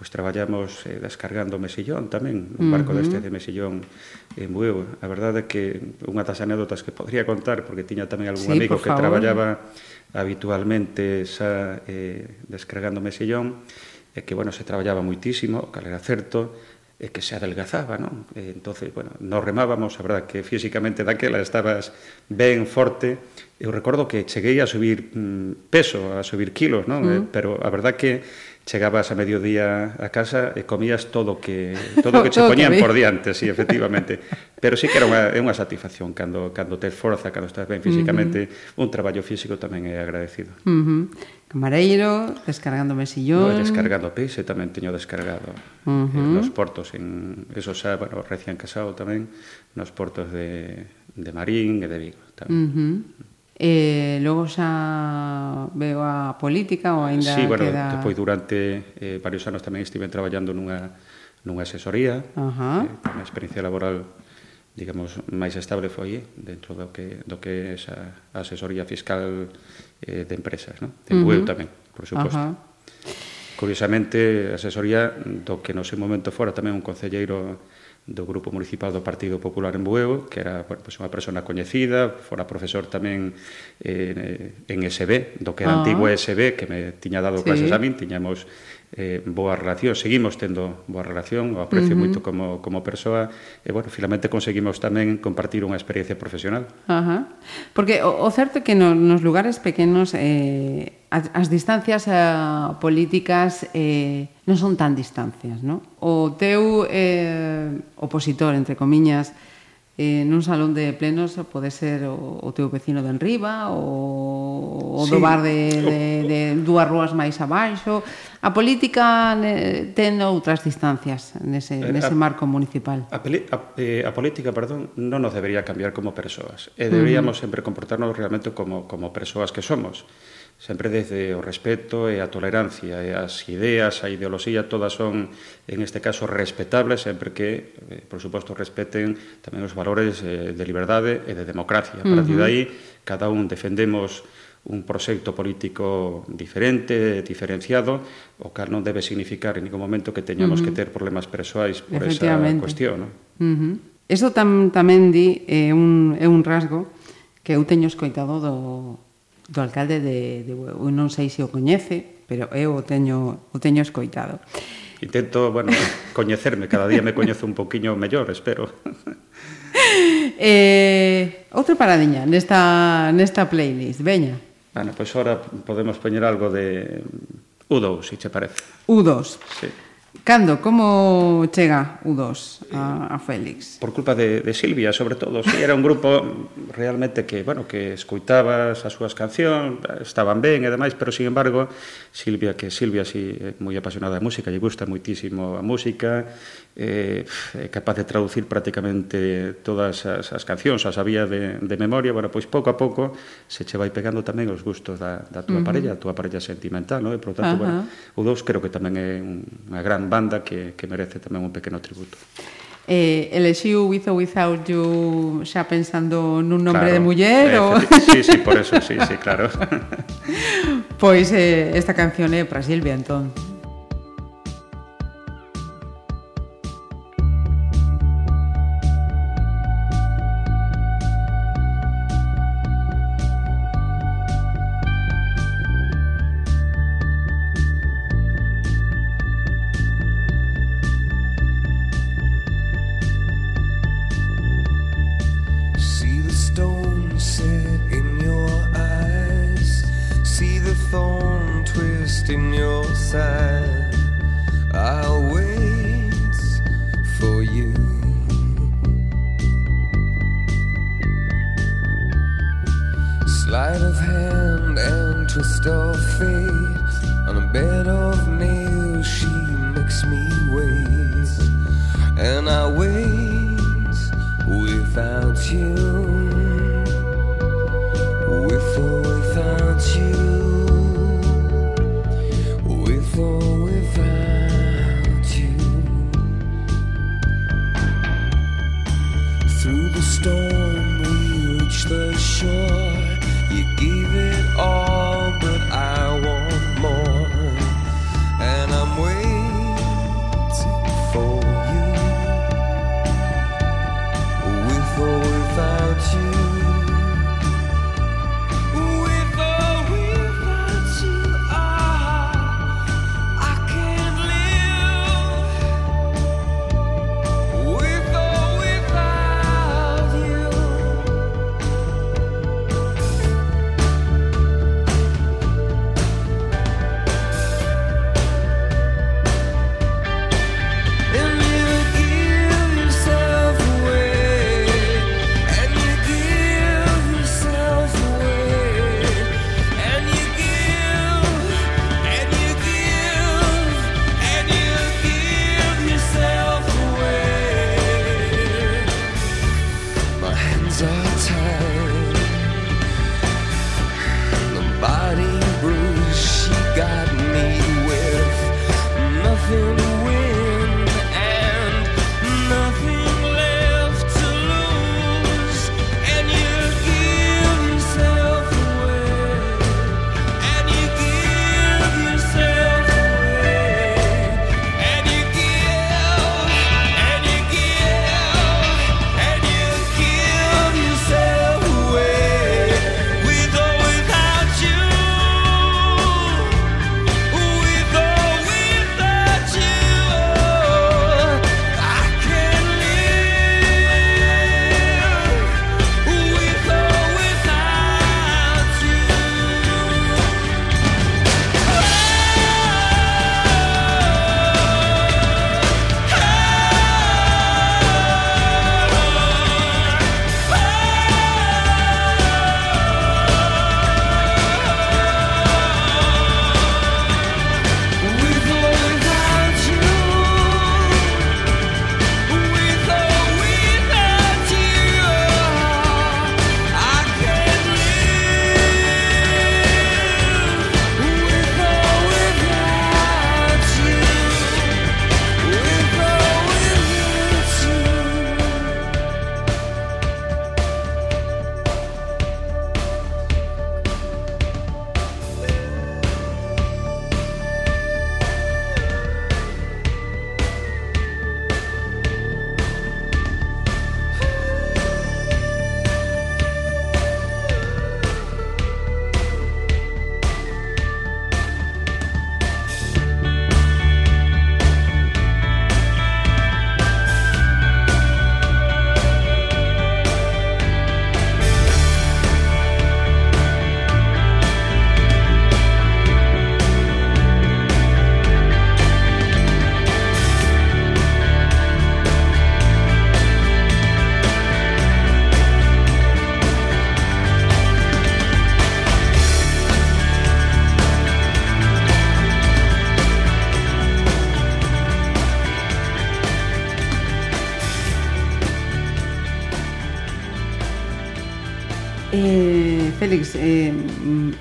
S3: pois traballamos eh, descargando mesillón tamén, un barco uh -huh. deste de mesillón en Bueu. A verdade é que unha das anécdotas que podría contar, porque tiña tamén algún
S2: sí,
S3: amigo que
S2: favor.
S3: traballaba habitualmente xa eh, descargando mesillón, e que, bueno, se traballaba moitísimo, cal era certo, e que se adelgazaba, non? E, entonces, bueno, nos remábamos, a verdade que físicamente daquela estabas ben forte, eu recordo que cheguei a subir mm, peso, a subir kilos, non? Mm. Eh, pero a verdade que chegabas a mediodía a casa e comías todo que todo que che poñían por diante, si sí, efectivamente. Pero sí que era unha, é unha satisfacción cando cando tes forza, cando estás ben físicamente, uh -huh. un traballo físico tamén é agradecido.
S2: Uh -huh. Camareiro, descargando mesillón.
S3: No, descargando peixe tamén teño descargado. Eh, uh -huh. Nos portos en eso xa, bueno, recién casado tamén, nos portos de de Marín e de Vigo tamén.
S2: Uh -huh e logo xa veo a política ou aínda
S3: sí, bueno,
S2: queda...
S3: Depois durante eh, varios anos tamén estive traballando nunha, nunha asesoría,
S2: uh
S3: -huh. eh, experiencia laboral digamos, máis estable foi dentro do que, do que é esa asesoría fiscal eh, de empresas, no? De uh -huh. tamén, por suposto.
S2: Uh -huh.
S3: Curiosamente, asesoría do que no seu momento fora tamén un concelleiro do Grupo Municipal do Partido Popular en Bueu, que era pois, unha persona coñecida, fora profesor tamén eh, en SB, do que era
S2: ah.
S3: antigo SB, que me tiña dado
S2: sí.
S3: clases a min, tiñamos eh, boa relación, seguimos tendo boa relación, o aprecio uh -huh. moito como, como persoa, e, bueno, finalmente conseguimos tamén compartir unha experiencia profesional.
S2: Ajá. Porque o, o certo é que no, nos lugares pequenos eh, as, as distancias eh, políticas eh, non son tan distancias, non? O teu eh, opositor, entre comiñas, eh, nun salón de plenos pode ser o, o teu vecino de enriba o, o
S3: sí.
S2: do bar de, de, de dúas ruas máis abaixo a política ne, ten outras distancias nese,
S3: eh,
S2: nese
S3: a,
S2: marco municipal
S3: a, peli, a, eh, a política, perdón, non nos debería cambiar como persoas e deberíamos uh -huh. sempre comportarnos realmente como, como persoas que somos sempre desde o respeto e a tolerancia e as ideas, a ideoloxía todas son en este caso respetables sempre que, eh, por suposto, respeten tamén os valores eh, de liberdade e de democracia. A partir uh -huh. de aí, cada un defendemos un proxecto político diferente, diferenciado, o cal non debe significar en ningún momento que teñamos uh -huh. que ter problemas persoais por esa cuestión. Non?
S2: Uh -huh. Eso tam, tamén di é eh, un, é un rasgo que eu teño escoitado do, do alcalde de, de eu non sei se o coñece, pero eu o teño o teño escoitado.
S3: Intento, bueno, coñecerme, cada día me coñezo un poquiño mellor, espero.
S2: eh, outro paradiña nesta nesta playlist, veña.
S3: Bueno, pois pues ahora podemos poñer algo de U2, se si che parece.
S2: U2.
S3: Sí.
S2: Cando, como chega U2 a, a Félix?
S3: Por culpa de, de Silvia, sobre todo. Sí, era un grupo realmente que, bueno, que escoitabas as súas cancións, estaban ben e demais, pero, sin embargo, Silvia, que Silvia sí, é moi apasionada da música, lle gusta moitísimo a música, eh, é capaz de traducir prácticamente todas as, as cancións, as había de, de memoria, bueno, pois pouco a pouco se che vai pegando tamén os gustos da, da túa uh -huh. parella, a túa parella sentimental, non? E, por tanto,
S2: uh -huh.
S3: bueno, o 2 creo que tamén é unha gran banda que, que merece tamén un pequeno tributo.
S5: Eh, elexiu With or Without You xa pensando nun nombre
S3: claro,
S5: de muller
S3: eh, o... Sí, sí, por eso, sí, sí, claro
S5: Pois eh, esta canción é para Silvia, entón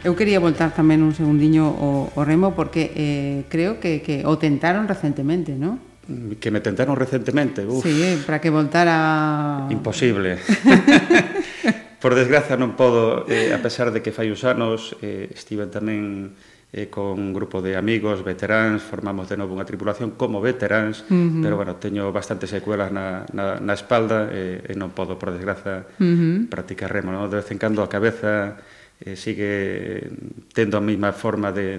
S5: Eu quería voltar tamén un segundiño o, o remo porque eh, creo que, que o tentaron recentemente, non?
S3: que me tentaron recentemente. Uf,
S2: sí, eh, para que voltara...
S3: Imposible. Por desgraza non podo, eh, a pesar de que fai uns anos eh, estive tamén eh, con un grupo de amigos, veteráns, formamos de novo unha tripulación como veteráns, uh -huh. pero bueno, teño bastantes secuelas na, na, na espalda eh, e non podo, por desgraza, uh -huh. practicar remo. ¿no? De vez en cando a cabeza eh, sigue tendo a mesma forma de,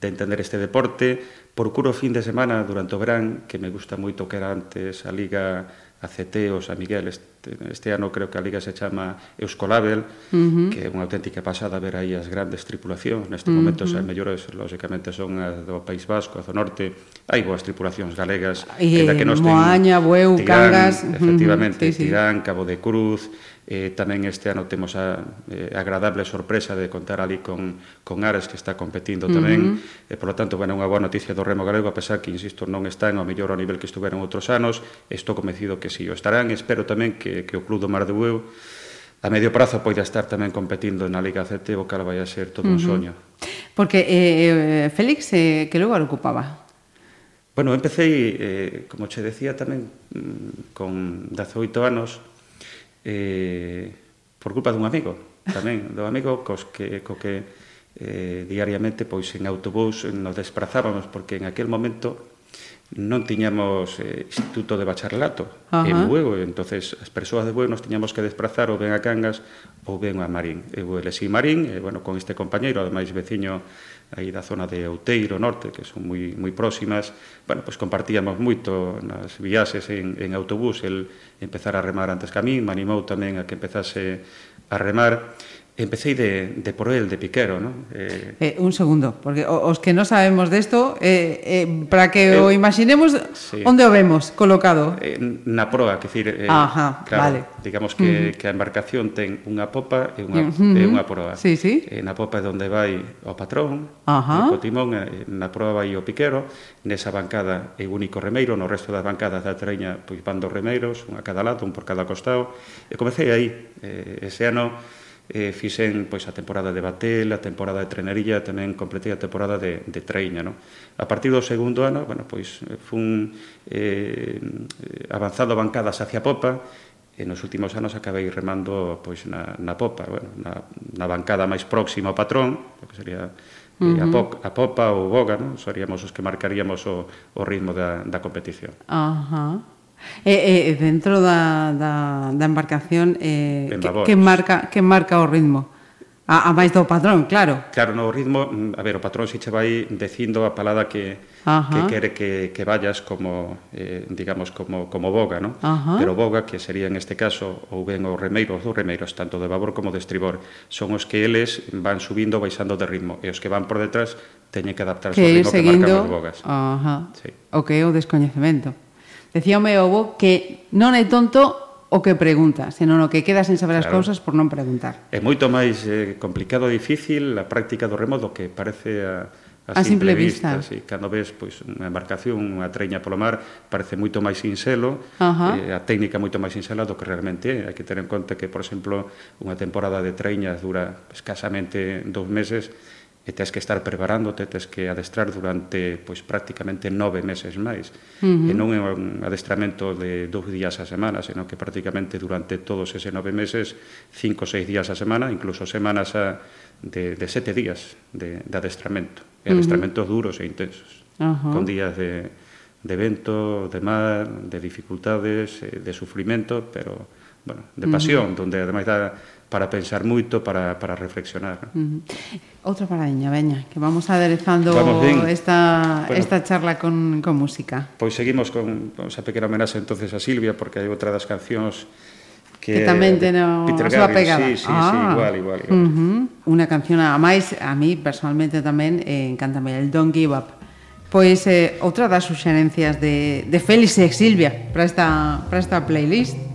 S3: de entender este deporte. Procuro fin de semana durante o verán, que me gusta moito que era antes a Liga ACT ou San Miguel. Este, este ano creo que a Liga se chama Euskolabel, uh -huh. que é unha auténtica pasada ver aí as grandes tripulacións. Neste momento, uh -huh. as mellores, lógicamente, son as do País Vasco, a do Norte. Hai boas tripulacións galegas.
S2: Eh, e,
S3: que nos
S2: Moaña, Bueu,
S3: Tirán,
S2: Cangas...
S3: Efectivamente,
S2: uh -huh. Sí, sí.
S3: Tirán, Cabo de Cruz Eh, tamén este ano temos a eh, agradable sorpresa de contar ali con, con Ares que está competindo tamén, uh -huh. e polo tanto, bueno, unha boa noticia do remo galego, a pesar que, insisto, non están ao mellor ao nivel que estuveron outros anos, estou convencido que si o estarán, espero tamén que, que o Club do Mar de Bueu a medio prazo poida estar tamén competindo na Liga CT, o cal vai a ser todo uh -huh. un soño.
S2: Porque eh, eh, Félix, eh, que lugar ocupaba?
S3: Bueno, empecé, eh, como che decía, tamén mm, con 18 anos, eh, por culpa dun amigo tamén, do amigo cos que, co que eh, diariamente pois en autobús nos desprazábamos porque en aquel momento non tiñamos eh, instituto de bacharelato
S2: Ajá.
S3: en Buego, entonces as persoas de Buego nos tiñamos que desplazar ou ben a Cangas ou ben a Marín. Eu elexí Marín, e, bueno, con este compañeiro, ademais veciño aí da zona de Outeiro Norte, que son moi, moi próximas, bueno, pois compartíamos moito nas viaxes en, en autobús, el empezar a remar antes que a mí, me animou tamén a que empezase a remar, Empecéi de, de por el, de Piquero, non?
S2: Eh... eh, un segundo, porque os que non sabemos desto, eh, eh, para que eh, o imaginemos, sí. onde o vemos colocado?
S3: Eh, na proa, que decir, eh,
S2: Ajá,
S3: claro,
S2: vale.
S3: digamos que, uh -huh. que a embarcación ten unha popa e unha, uh -huh. e unha proa.
S2: Sí, sí.
S3: Eh, na popa é onde vai o patrón,
S2: Ajá.
S3: o timón, eh, na proa vai o Piquero, nesa bancada é o único remeiro, no resto das bancadas da treña, pois van dos remeiros, un a cada lado, un por cada costado. E comecei aí, eh, ese ano eh, fixen pois a temporada de Batel, a temporada de Trenerilla, tamén completei a temporada de, de Treiña. No? A partir do segundo ano, bueno, pois eh, fun eh, avanzado bancadas hacia popa, e nos últimos anos acabei remando pois na, na popa, bueno, na, na bancada máis próxima ao patrón, que sería Uh -huh. a, po a popa ou boga, non? Seríamos os que marcaríamos o, o ritmo da, da competición.
S2: Ajá. Uh -huh. E, e dentro da, da, da embarcación eh, que, que, marca, que marca o ritmo? A, a máis do patrón, claro.
S3: Claro, no ritmo, mm, a ver, o patrón se che vai dicindo a palada que, Ajá. que quere que, que vayas como, eh, digamos, como, como boga, ¿no?
S2: Ajá.
S3: Pero boga, que sería en este caso, ou ben os remeiros, os dos remeiros, tanto de babor como de estribor, son os que eles van subindo baixando de ritmo, e os que van por detrás teñen que adaptarse ao ritmo
S2: seguindo...
S3: que marcan os bogas.
S2: Ajá.
S3: Sí.
S2: O que é o descoñecemento. Decía o meu avó que non é tonto o que pregunta, senón o que queda sen saber
S3: claro.
S2: as cousas por non preguntar.
S3: É moito máis eh, complicado e difícil a práctica do remo do que parece a,
S2: a, a simple, simple vista. vista.
S3: Sí. Cando ves pois, unha embarcación, unha treña polo mar, parece moito máis sinxelo,
S2: Ajá.
S3: eh, a técnica moito máis sinxela do que realmente é. Hai que ter en conta que, por exemplo, unha temporada de treñas dura escasamente dous meses, e tens que estar preparándote, tens que adestrar durante pois prácticamente nove meses máis.
S2: Uh -huh.
S3: E non é un adestramento de dous días a semana, senón que prácticamente durante todos ese nove meses, cinco ou seis días a semana, incluso semanas a, de, de sete días de, de adestramento. E adestramentos uh -huh. duros e intensos,
S2: uh -huh.
S3: con días de, de vento, de mar, de dificultades, eh, de sufrimento, pero, bueno, de pasión, uh -huh. donde ademais da para pensar moito, para, para reflexionar. ¿no?
S2: Uh -huh. Outra paradiña, veña, que vamos aderezando
S3: vamos
S2: esta,
S3: bueno,
S2: esta charla con, con música.
S3: Pois seguimos con, con esa pequena homenaxe entonces a Silvia, porque hai outra das cancións que,
S2: que tamén ten o,
S3: Peter
S2: a súa pegada.
S3: Sí, sí,
S2: ah.
S3: sí, igual, igual. igual.
S2: Uh -huh. Unha canción, a máis, a mí personalmente tamén eh, encántame, el Don't Give Up. Pois eh, outra das suxerencias de, de Félix e Silvia para esta, para esta playlist.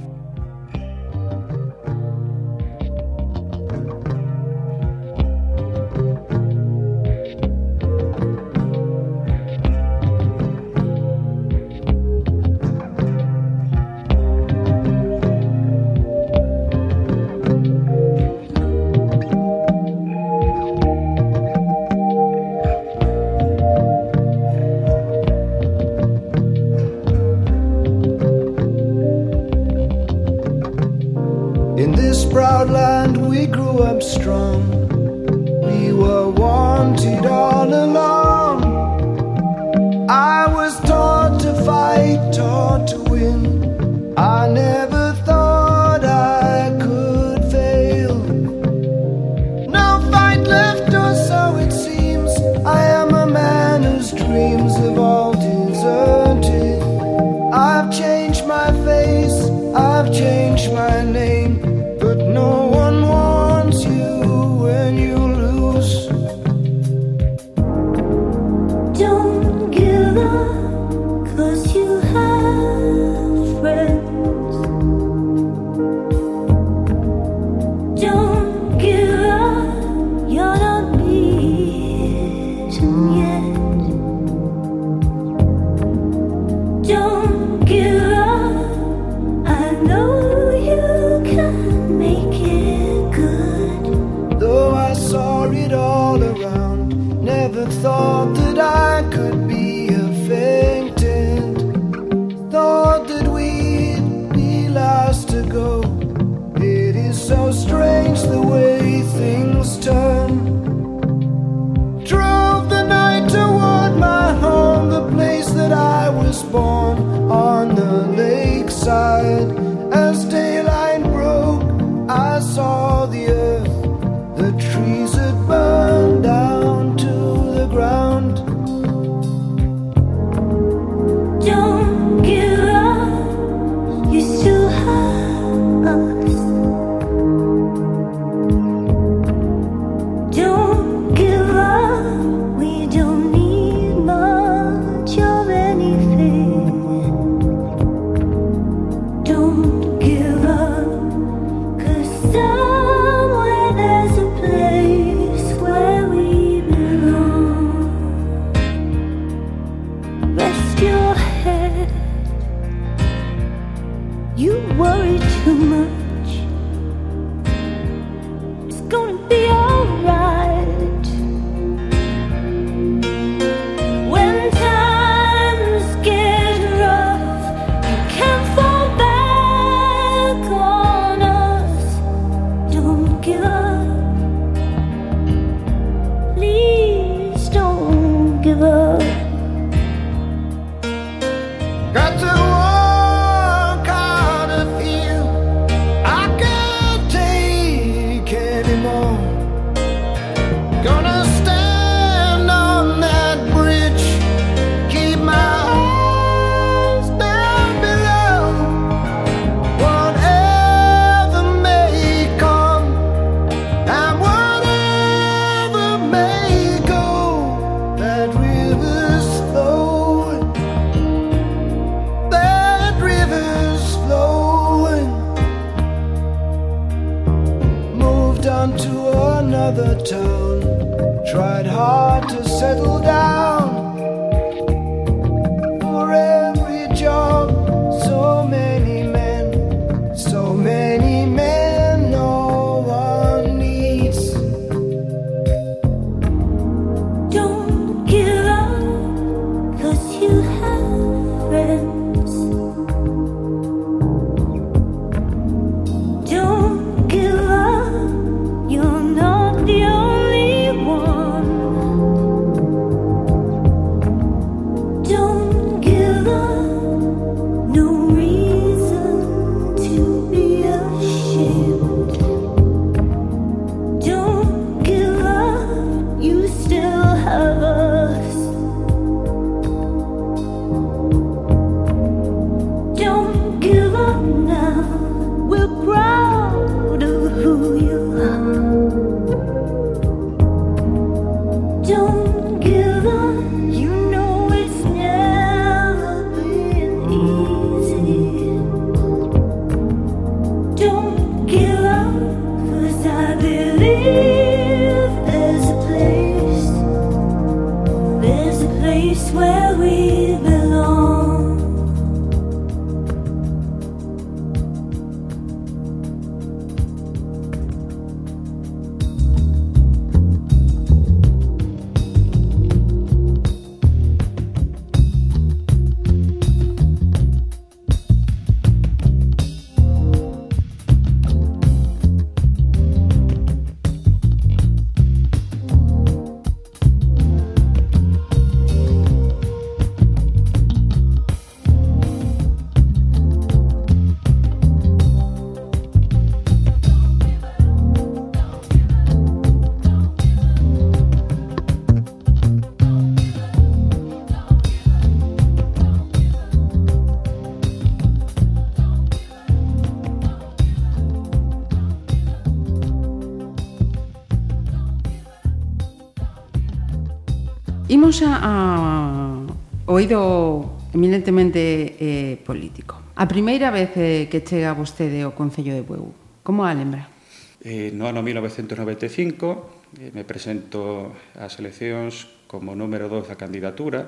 S2: Imos a, a oído eminentemente eh, político. A primeira vez eh, que chega vostede ao Concello de Bueu, como a lembra?
S3: Eh, no ano 1995 eh, me presento ás eleccións como número 2 da candidatura.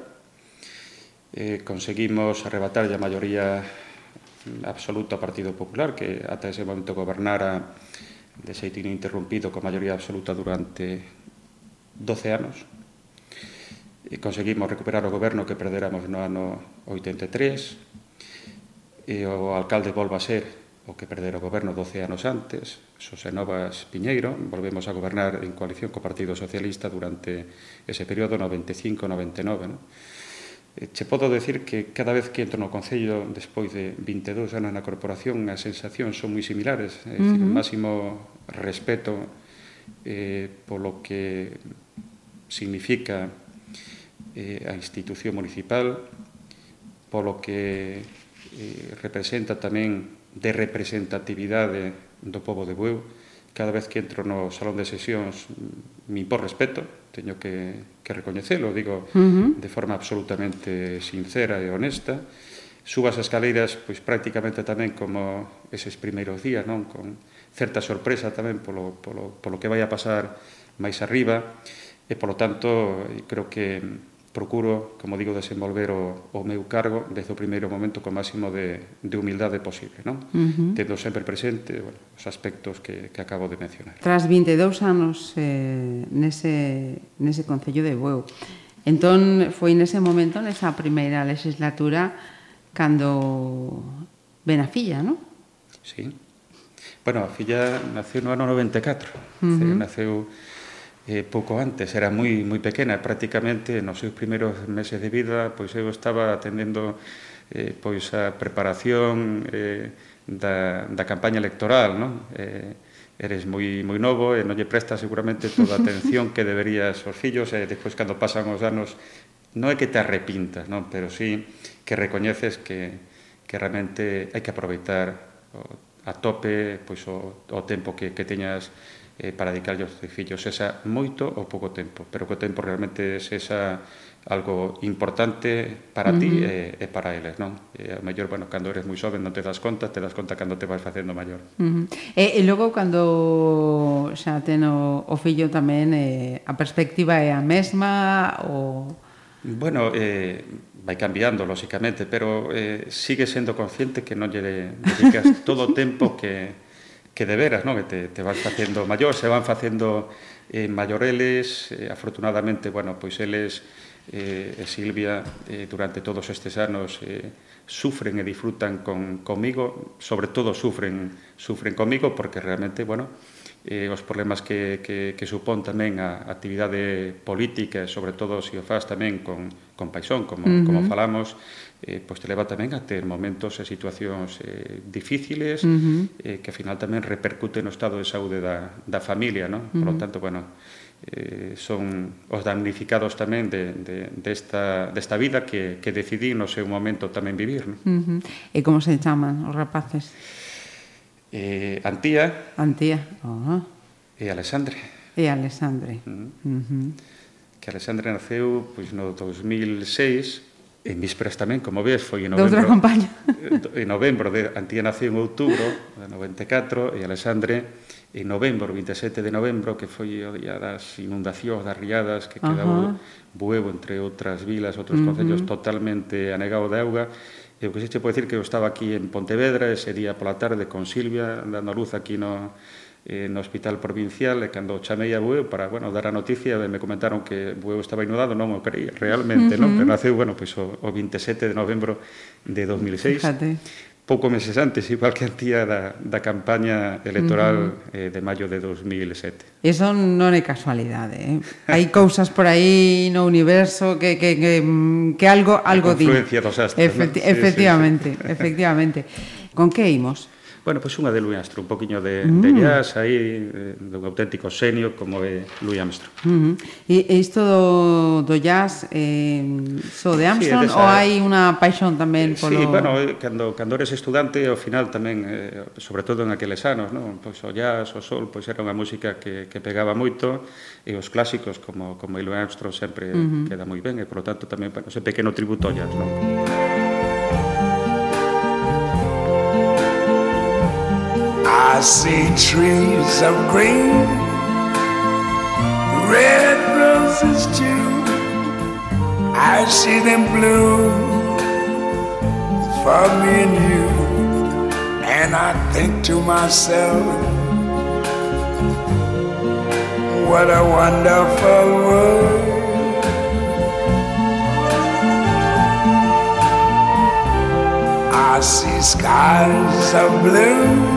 S3: Eh, conseguimos arrebatar a maioría absoluta ao Partido Popular, que ata ese momento gobernara de xeito ininterrumpido con maioría absoluta durante 12 anos conseguimos recuperar o goberno que perderamos no ano 83 e o alcalde volva a ser o que perder o goberno 12 anos antes, Xosé Novas Piñeiro, volvemos a gobernar en coalición co Partido Socialista durante ese período 95-99. No? Che podo decir que cada vez que entro no Concello despois de 22 anos na corporación as sensacións son moi similares, é dicir, uh -huh. máximo respeto eh, polo que significa eh, a institución municipal, polo que eh, representa tamén de representatividade do povo de Bueu. Cada vez que entro no salón de sesións mm, mi por respeto, teño que, que recoñecelo, digo uh -huh. de forma absolutamente sincera e honesta. Subas as escaleiras pois prácticamente tamén como eses primeiros días, non? Con certa sorpresa tamén polo, polo, polo que vai a pasar máis arriba e, polo tanto, creo que procuro, como digo, desenvolver o, o meu cargo desde o primeiro momento co máximo de, de humildade posible, non? Uh -huh. Tendo sempre presente bueno, os aspectos que, que acabo de mencionar.
S2: Tras 22 anos eh, nese, nese Concello de Bueu, entón foi nese momento, nesa primeira legislatura, cando ven a filla, non?
S3: Sí. Bueno, a filla naceu no ano 94, uh -huh. Naceu eh, pouco antes, era moi moi pequena, prácticamente nos seus primeiros meses de vida, pois eu estaba atendendo eh, pois a preparación eh, da, da campaña electoral, non? Eh, eres moi moi novo e non lle presta seguramente toda a atención que deberías aos fillos e despois cando pasan os anos non é que te arrepintas, non, pero sí que recoñeces que que realmente hai que aproveitar a tope pois o, o tempo que que teñas eh, para dedicarlle aos teus fillos, esa moito ou pouco tempo, pero que o tempo realmente é esa algo importante para uh -huh. ti e, e para eles, non? E a mellor, bueno, cando eres moi xoven non te das conta, te das conta cando te vas facendo maior.
S2: Uh -huh. e, e logo, cando xa ten o, o fillo tamén, eh, a perspectiva é a mesma ou...
S3: Bueno, eh, vai cambiando, lóxicamente, pero eh, sigue sendo consciente que non lle dedicas todo o tempo que que de veras, non? Que te, te vas facendo maior, se van facendo eh, maioreles, eh, afortunadamente, bueno, pois eles eh, e Silvia eh, durante todos estes anos eh, sufren e disfrutan con, comigo, sobre todo sufren, sufren comigo porque realmente, bueno, eh, os problemas que, que, que supón tamén a actividade política, sobre todo se o faz tamén con, con Paixón, como, uh -huh. como falamos, eh, pois te leva tamén a ter momentos eh, e situacións eh, difíciles uh -huh. eh, que ao final tamén repercute no estado de saúde da, da familia, non? Uh -huh. Por lo tanto, bueno, eh, son os damnificados tamén de, de, desta, de desta vida que, que decidí no seu momento tamén vivir. Non?
S2: Uh -huh. E como se chaman os rapaces?
S3: Eh, Antía.
S2: Antía, ah. oh.
S3: E Alexandre.
S2: E Alexandre.
S3: Uh -huh.
S2: Uh -huh.
S3: Que Alexandre naceu pois, no 2006 En vísperas tamén, como ves, foi en novembro,
S2: campaña.
S3: en novembro de Antía nació en outubro de 94 e Alexandre en novembro, 27 de novembro, que foi o día das inundacións, das riadas, que quedou uh -huh. Buevo, entre outras vilas, outros uh -huh. concellos totalmente anegado de auga, E o que se che pode dicir que eu estaba aquí en Pontevedra ese día pola tarde con Silvia dando a luz aquí no, eh, no hospital provincial e cando chamei a Bueu para, bueno, dar a noticia me comentaron que Bueu estaba inundado, non o creía realmente, uh -huh. non? Pero naceu, bueno, pois o, o 27 de novembro de 2006. Fíjate. Pouco meses antes, igual que antía da, da campaña electoral uh -huh. eh, de maio de 2007.
S2: Eso non é casualidade, eh? Hai cousas por aí no universo que, que, que, que algo algo
S3: di. Influencia dos astros.
S2: Efecti
S3: ¿no? sí,
S2: efectivamente,
S3: sí, sí.
S2: efectivamente. Con que imos?
S3: Bueno, pois unha de Louis Armstrong, un poquinho de, mm. de jazz aí, eh, dun auténtico senio como é Louis Armstrong.
S2: Uh mm-hmm. -huh. E isto do, do jazz eh, so de Armstrong sí,
S3: desa...
S2: ou hai unha paixón tamén eh, polo...
S3: Sí, bueno, eh, cando, cando eres estudante ao final tamén, eh, sobre todo en aqueles anos, non? pois o jazz, o sol, pois era unha música que, que pegaba moito e os clásicos como, como Louis Armstrong sempre uh -huh. queda moi ben e, polo tanto, tamén, bueno, ese pequeno tributo ao jazz, non?
S7: I see trees of green, red roses too. I see them bloom for me and you. And I think to myself, what a wonderful world. I see skies of blue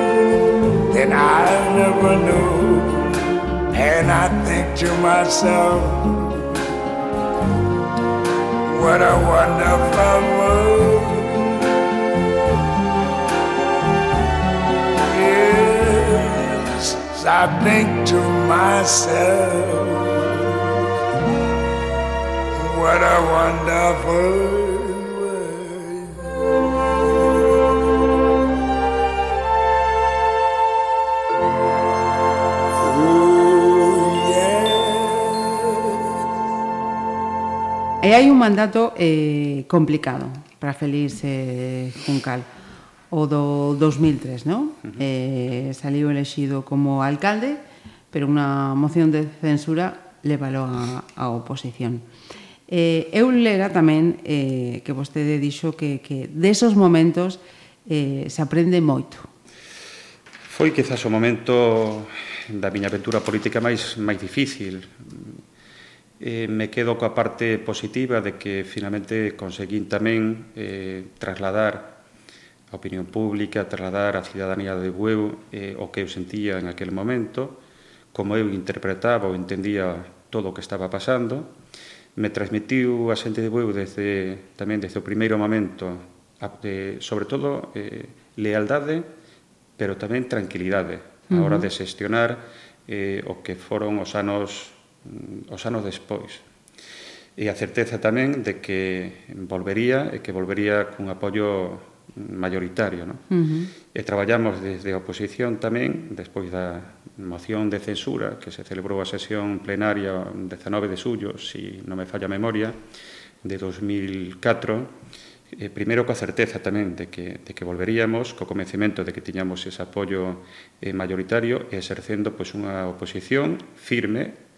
S7: than I never knew. And I think to myself, what a wonderful world. Yes, I think to myself, what a wonderful
S2: aí hai un mandato eh, complicado para Félix eh, Juncal, o do 2003, non? Uh -huh. eh, saliu elexido como alcalde, pero unha moción de censura leválo a, a oposición. Eh, eu lera tamén eh, que vostede dixo que, que desos momentos eh, se aprende moito.
S3: Foi quizás o momento da miña aventura política máis máis difícil eh, me quedo coa parte positiva de que finalmente conseguín tamén eh, trasladar a opinión pública, trasladar a cidadanía de Bueu eh, o que eu sentía en aquel momento, como eu interpretaba ou entendía todo o que estaba pasando, me transmitiu a xente de Bueu desde, tamén desde o primeiro momento, a, de, sobre todo eh, lealdade, pero tamén tranquilidade a hora de xestionar eh, o que foron os anos Mm, os anos despois. E a certeza tamén de que volvería e que volvería cun apoio maioritario. No?
S2: Uh -huh.
S3: E traballamos desde a oposición tamén, despois da moción de censura que se celebrou a sesión plenaria 19 de suyo, se si non me falla a memoria, de 2004, eh, primeiro coa certeza tamén de que, de que volveríamos, co convencimento de que tiñamos ese apoio eh, maioritario e exercendo pois, unha oposición firme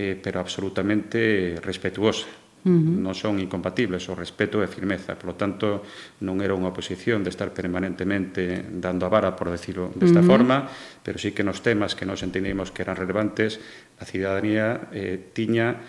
S3: eh, pero absolutamente respetuosa. Uh -huh. non son incompatibles, o respeto e firmeza. Por lo tanto, non era unha oposición de estar permanentemente dando a vara, por decirlo desta uh -huh. forma, pero sí que nos temas que nos entendíamos que eran relevantes, a cidadanía eh, tiña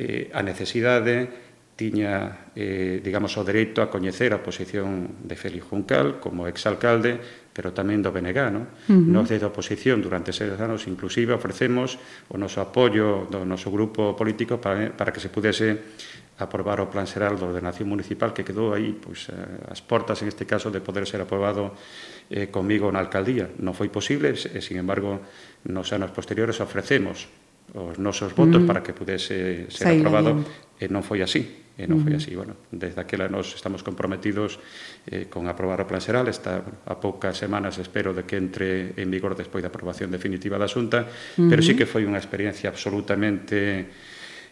S3: eh, a necesidade tiña, eh, digamos, o dereito a coñecer a posición de Félix Juncal como exalcalde pero tamén do BNG, non? Uh -huh. Nos desde a oposición durante seis anos inclusive ofrecemos o noso apoio do noso grupo político para, eh, para que se pudese aprobar o plan xeral de ordenación municipal que quedou aí pois, eh, as portas, en este caso, de poder ser aprobado eh, comigo na alcaldía. Non foi posible, e, sin embargo, nos anos posteriores ofrecemos os nosos votos mm. para que pudese ser
S2: Saíla
S3: aprobado,
S2: bien.
S3: e non foi así e non foi así. Bueno, desde aquela nos estamos comprometidos eh, con aprobar o plan xeral, está bueno, a poucas semanas espero de que entre en vigor despois da aprobación definitiva da Xunta, uh -huh. pero sí que foi unha experiencia absolutamente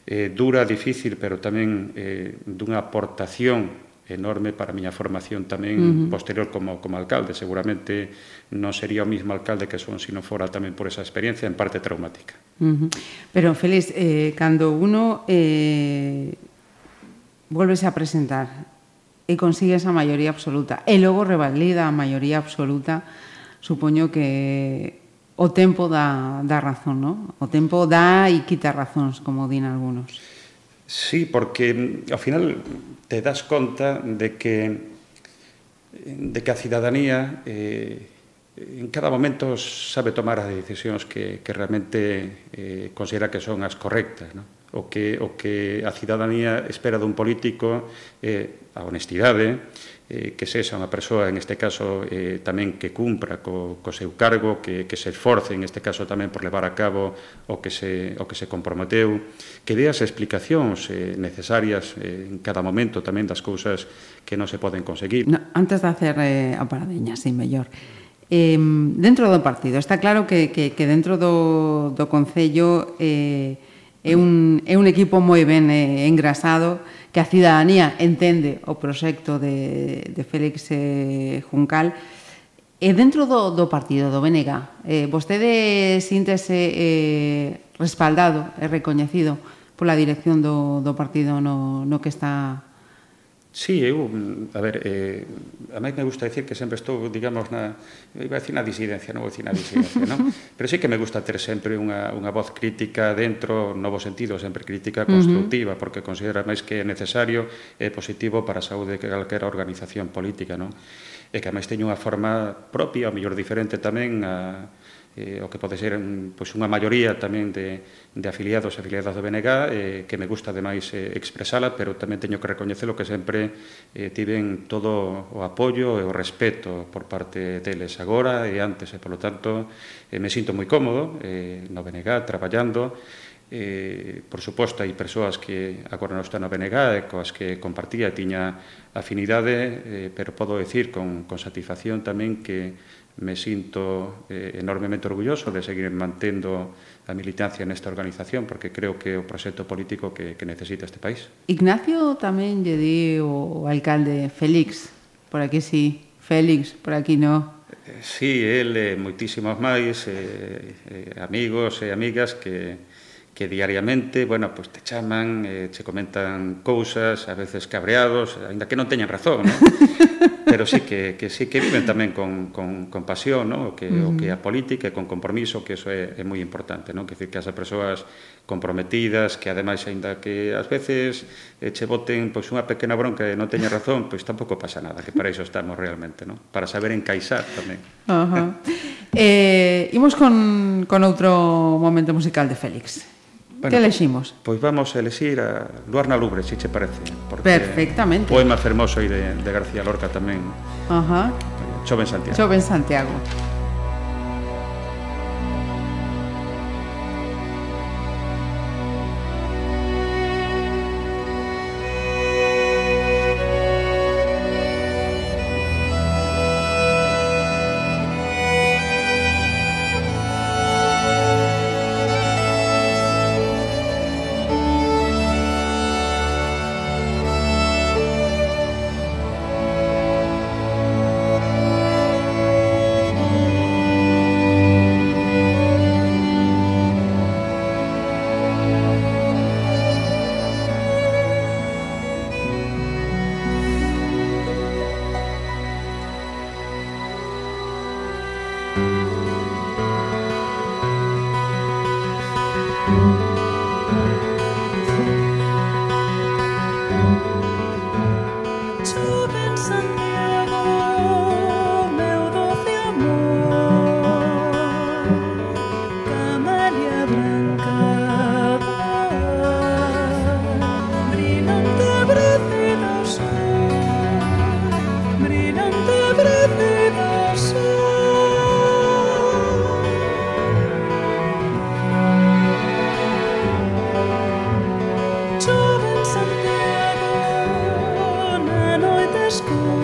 S3: eh, dura, difícil, pero tamén eh, dunha aportación enorme para a miña formación tamén uh -huh. posterior como, como alcalde. Seguramente non sería o mismo alcalde que son se non fora tamén por esa experiencia en parte traumática.
S2: Uh -huh. Pero, Félix, eh, cando uno eh, volvese a presentar e consigues a maioría absoluta e logo revalida a maioría absoluta supoño que o tempo dá, dá razón, ¿no? O tempo dá e quita razóns, como din algunos.
S3: Sí, porque ao final te das conta de que de que a cidadanía eh, en cada momento sabe tomar as decisións que, que realmente eh, considera que son as correctas, ¿no? o que, o que a cidadanía espera dun político é eh, a honestidade, eh, que sexa unha persoa, en este caso, eh, tamén que cumpra co, co seu cargo, que, que se esforce, en este caso, tamén por levar a cabo o que se, o que se comprometeu, que dé as explicacións eh, necesarias eh, en cada momento tamén das cousas que non se poden conseguir.
S2: No, antes de hacer eh, a paradiña, sí, mellor, Eh, dentro do partido, está claro que, que, que dentro do, do Concello eh, É un, é un equipo moi ben eh, engrasado que a cidadanía entende o proxecto de, de Félix eh, Juncal. E dentro do, do partido do BNG eh, vostede síntese eh, respaldado e recoñecido pola dirección do, do partido no, no que está
S3: Sí, eu, a ver, eh, a mí me gusta decir que sempre estou, digamos, na, iba a decir na disidencia, non vou dicir na disidencia, non? Pero sí que me gusta ter sempre unha, unha voz crítica dentro, novo sentido, sempre crítica constructiva, uh -huh. porque considero máis que é necesario e eh, positivo para a saúde de calquera organización política, non? E que a máis teño unha forma propia, ou mellor diferente tamén, a, eh, o que pode ser mm, pois, unha maioría tamén de, de afiliados e afiliadas do BNG eh, que me gusta ademais eh, expresala pero tamén teño que recoñecelo que sempre eh, tiven todo o apoio e o respeto por parte deles agora e antes e polo tanto eh, me sinto moi cómodo eh, no BNG traballando. Eh, por suposto hai persoas que agora non están no BNG e coas que compartía e tiña afinidade eh, pero podo decir con, con satisfacción tamén que me sinto eh, enormemente orgulloso de seguir mantendo a militancia nesta organización porque creo que é o proxecto político que, que necesita este país.
S2: Ignacio tamén lle di o alcalde Félix, por aquí sí, Félix, por aquí no.
S3: Eh, sí, el e eh, moitísimos máis eh, eh, amigos e amigas que, que diariamente, bueno, pues te chaman, eh, che comentan cousas, a veces cabreados, aínda que non teñan razón, ¿no? pero sí que, que sí que viven tamén con, con, con pasión, ¿no? o, que, uh -huh. o que a política e con compromiso, que eso é, é moi importante, ¿no? que, decir, que as persoas comprometidas, que ademais, aínda que ás veces eh, che boten pois, unha pequena bronca e non teña razón, pois tampouco pasa nada, que para iso estamos realmente, ¿no? para saber encaixar tamén.
S2: Uh -huh. eh, imos con, con outro momento musical de Félix. Bueno, que eleximos?
S3: Pois vamos a elexir a Luarna Lubre, se che parece
S2: porque Perfectamente
S3: Poema fermoso aí de, de García Lorca tamén
S2: Ajá.
S3: Choven Santiago
S2: Choven Santiago school.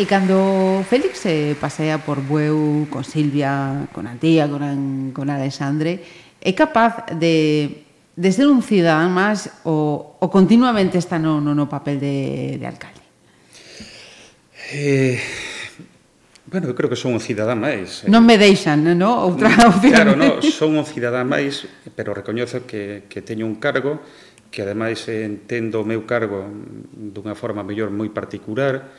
S2: E cando Félix se pasea por Bueu con Silvia, con a tía, con, an, con Alexandre, é capaz de, de ser un cidadán máis o, o continuamente está no, no, no papel de, de alcalde?
S3: Eh, bueno, eu creo que son un cidadán máis. Eh.
S2: Non me deixan, non? Outra mm, opción.
S3: Claro, non, son un cidadán máis, pero recoñezo que, que teño un cargo que ademais entendo o meu cargo dunha forma mellor moi particular,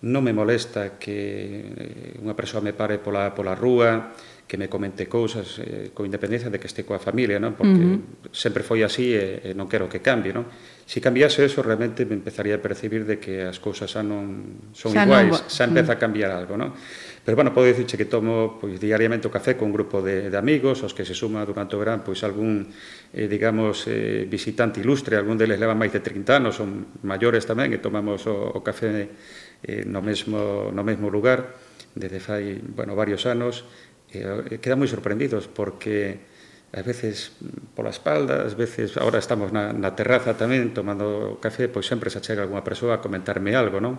S3: non me molesta que eh, unha persoa me pare pola, pola rúa, que me comente cousas eh, con independencia de que este coa familia, non? Porque uh -huh. sempre foi así e, e non quero que cambie, non? Se si cambiase eso, realmente me empezaría a percibir de que as cousas xa non son
S2: xa
S3: iguais,
S2: non...
S3: xa empeza a cambiar algo, non? Pero, bueno, podo dicirche que tomo pois, diariamente o café con un grupo de, de amigos, os que se suma durante o verán, pois, algún, eh, digamos, eh, visitante ilustre, algún deles leva máis de 30 anos, son maiores tamén, e tomamos o, o café eh, no, mesmo, no mesmo lugar desde fai bueno, varios anos eh, quedan moi sorprendidos porque ás veces pola espalda, ás veces agora estamos na, na terraza tamén tomando café, pois sempre se achega algunha persoa a comentarme algo, non?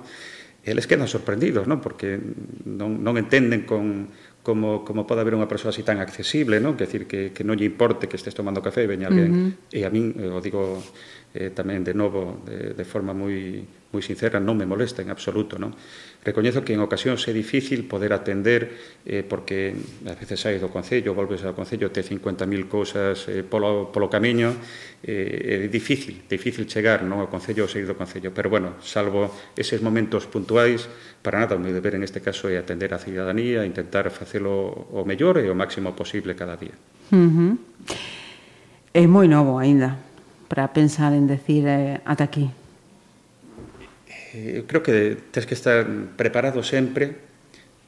S3: Eles quedan sorprendidos, non? Porque non, non entenden con, como, como pode haber unha persoa así tan accesible, non? Que decir que, que non lle importe que estés tomando café e veña alguén. Uh -huh. E a min, eh, o digo eh, tamén de novo de, de forma moi moi sincera, non me molesta en absoluto. Non? Recoñezo que en ocasións é difícil poder atender eh, porque a veces sai do Concello, volves ao Concello, te 50.000 cousas eh, polo, polo camiño, eh, é difícil, difícil chegar non ao Concello ou sair do Concello. Pero, bueno, salvo eses momentos puntuais, para nada o meu deber en este caso é atender a cidadanía, intentar facelo o mellor e o máximo posible cada día.
S2: Uh -huh. É moi novo aínda para pensar en decir eh, ata aquí
S3: eu creo que tens que estar preparado sempre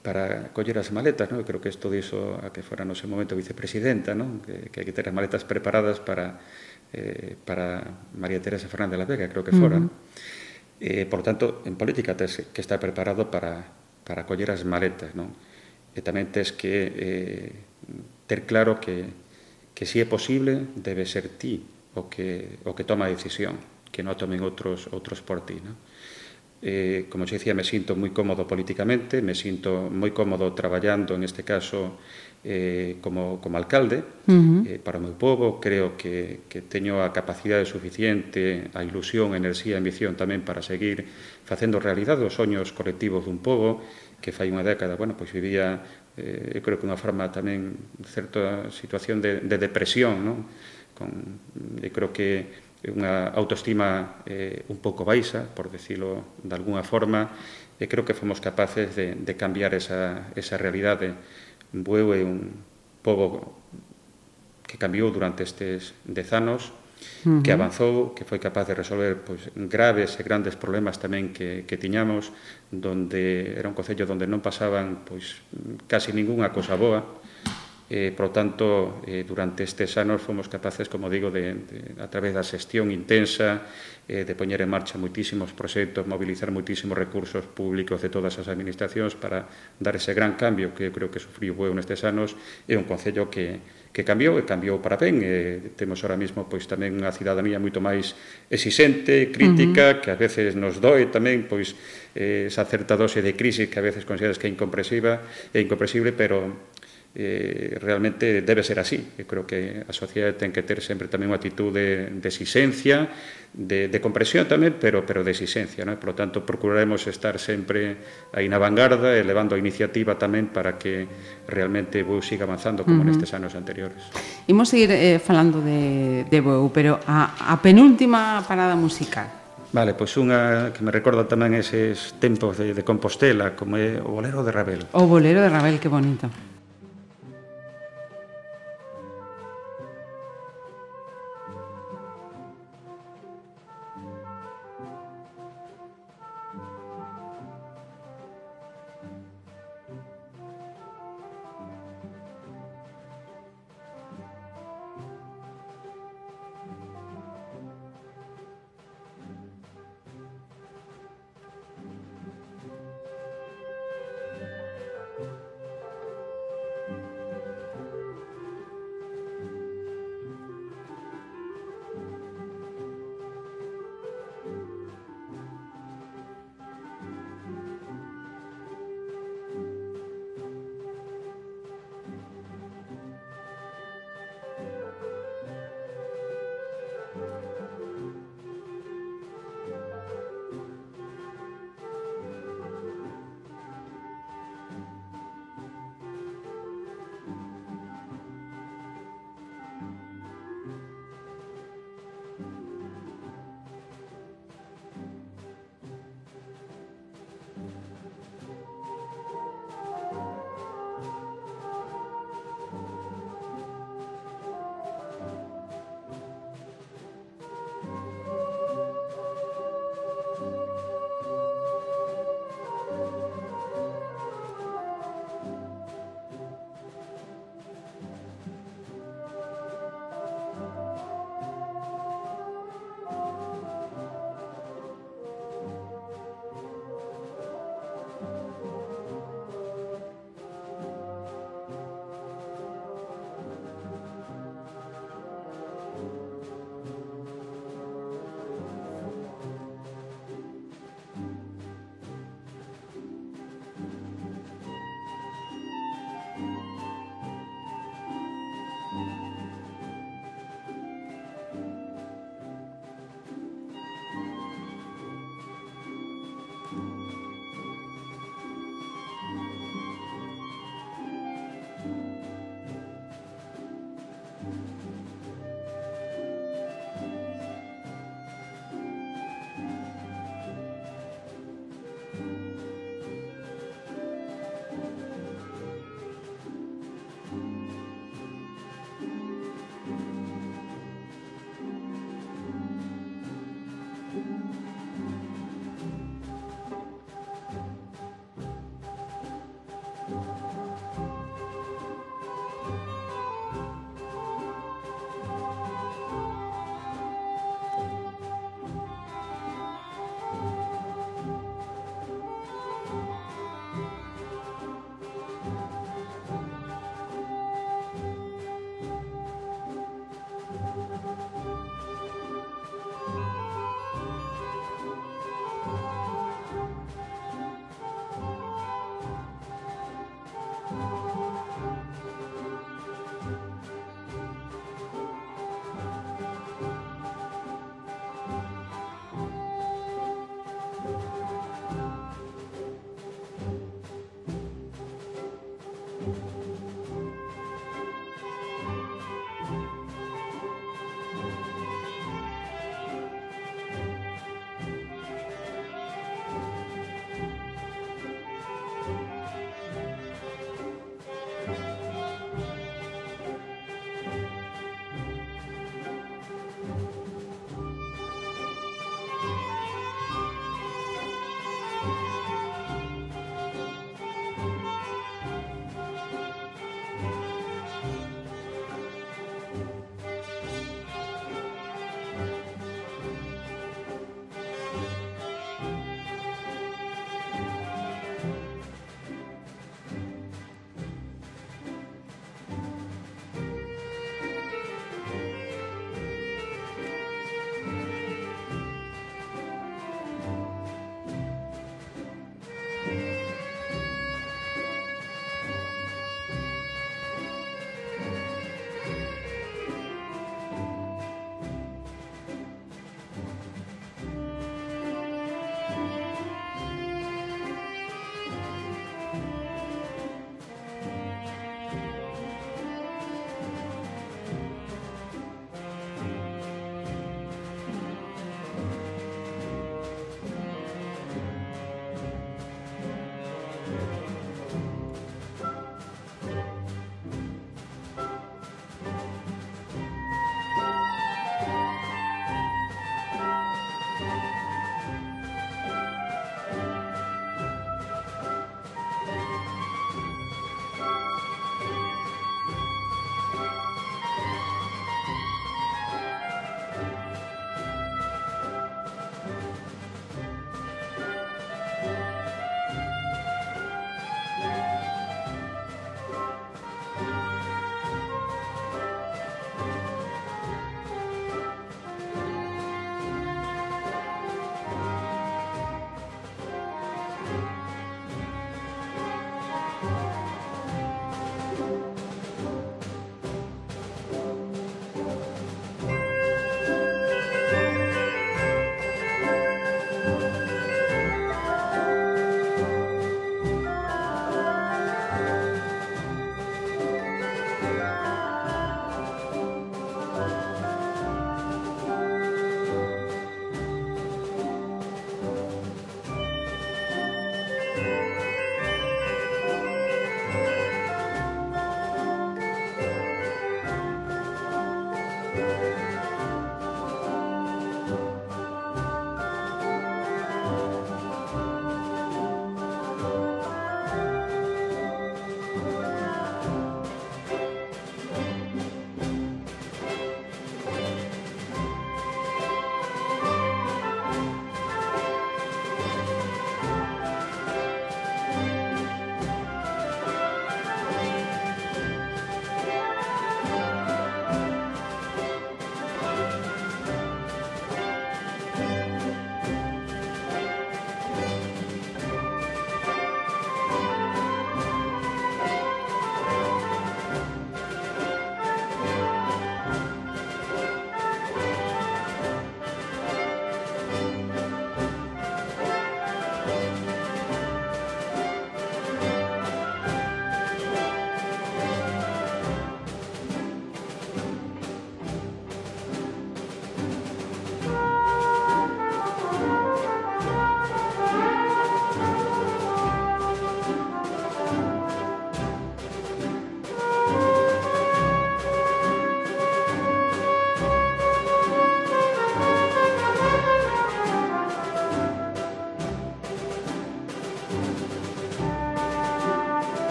S3: para coller as maletas, non? Eu creo que isto dixo a que fora no seu momento vicepresidenta, non? Que, que hai que ter as maletas preparadas para eh, para María Teresa Fernández de la Vega, creo que fora. Uh -huh. eh, por tanto, en política tens que estar preparado para, para coller as maletas, non? E tamén tens que eh, ter claro que, que si é posible debe ser ti o que, o que toma a decisión, que non tomen outros, outros por ti, non? Eh, como xa dicía, me sinto moi cómodo políticamente, me sinto moi cómodo traballando, en este caso, eh, como, como alcalde uh -huh. eh, para o meu povo. Creo que, que teño a capacidade suficiente, a ilusión, a enerxía, a ambición tamén para seguir facendo realidade os soños colectivos dun povo que fai unha década, bueno, pois vivía, eh, eu creo que unha forma tamén certa situación de, de depresión, non? Con, eu creo que unha autoestima eh, un pouco baixa, por decirlo de alguna forma, e creo que fomos capaces de, de cambiar esa, esa realidade. Bueu é un povo que cambiou durante estes dez anos, uh -huh. que avanzou, que foi capaz de resolver pois, graves e grandes problemas tamén que, que tiñamos, donde era un concello donde non pasaban pois, casi ningunha cosa boa, Eh, por tanto, eh, durante estes anos fomos capaces, como digo, de, de, a través da xestión intensa, eh, de poñer en marcha muitísimos proxectos, mobilizar muitísimos recursos públicos de todas as administracións para dar ese gran cambio que eu creo que sufriu Bueu nestes anos. É un concello que, que cambiou e cambiou para ben. Eh, temos ahora mesmo pois tamén unha cidadanía moito máis exixente, crítica, uh -huh. que ás veces nos doe tamén pois eh, esa certa dose de crise que a veces consideras que é incomprensiva, é incomprensible, pero eh, realmente debe ser así. Eu creo que a sociedade ten que ter sempre tamén unha actitud de, de exixencia, de, de compresión tamén, pero, pero de exixencia. Non? Por lo tanto, procuraremos estar sempre aí na vanguarda, elevando a iniciativa tamén para que realmente Bueu siga avanzando como uh -huh. nestes anos anteriores.
S2: Imos seguir eh, falando de, de Bueu, pero a, a penúltima parada musical.
S3: Vale, pois unha que me recorda tamén eses tempos de, de Compostela, como é o bolero de Rabel.
S2: O bolero de Rabel, que bonito.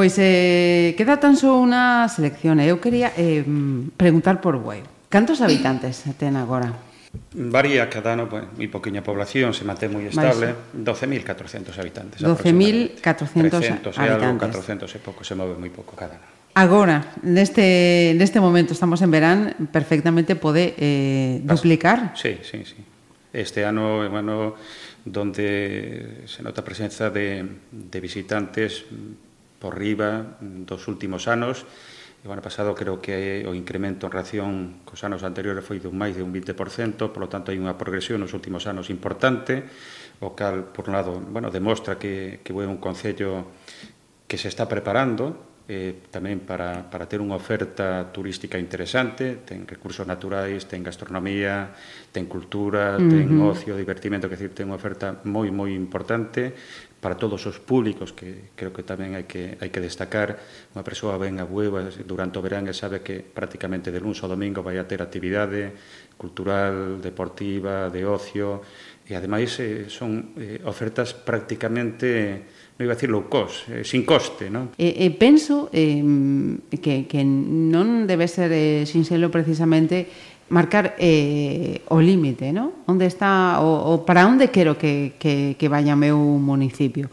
S2: Pois eh, queda tan só unha selección. Eu quería eh, preguntar por Bueu. Cantos habitantes ten agora?
S3: Varía cada ano, pues, mi poquinha población se mantén moi estable, 12.400 habitantes.
S2: 12.400 habitantes.
S3: 300 e algo, 400 e pouco, se move moi pouco cada ano.
S2: Agora, neste, neste momento, estamos en verán, perfectamente pode eh, duplicar?
S3: Sí, sí, sí. Este ano é un ano donde se nota a presenza de, de visitantes por riba dos últimos anos. E o ano pasado creo que o incremento en relación cos anos anteriores foi dun máis de un 20%, polo tanto hai unha progresión nos últimos anos importante, o cal, por un lado, bueno, demostra que, que é un concello que se está preparando eh, tamén para, para ter unha oferta turística interesante, ten recursos naturais, ten gastronomía, ten cultura, uh -huh. ten ocio, divertimento, que decir, ten unha oferta moi, moi importante, para todos os públicos, que creo que tamén hai que, hai que destacar, unha persoa ven a Bueva durante o verán e sabe que prácticamente de lunes ao domingo vai a ter actividade cultural, deportiva, de ocio, e ademais eh, son eh, ofertas prácticamente, non iba a dicir low cost, eh, sin coste, non?
S2: E, e penso eh, que, que non debe ser eh, sinxelo precisamente marcar eh, o límite, ¿no? Onde está o, o para onde quero que, que, que vaya meu municipio?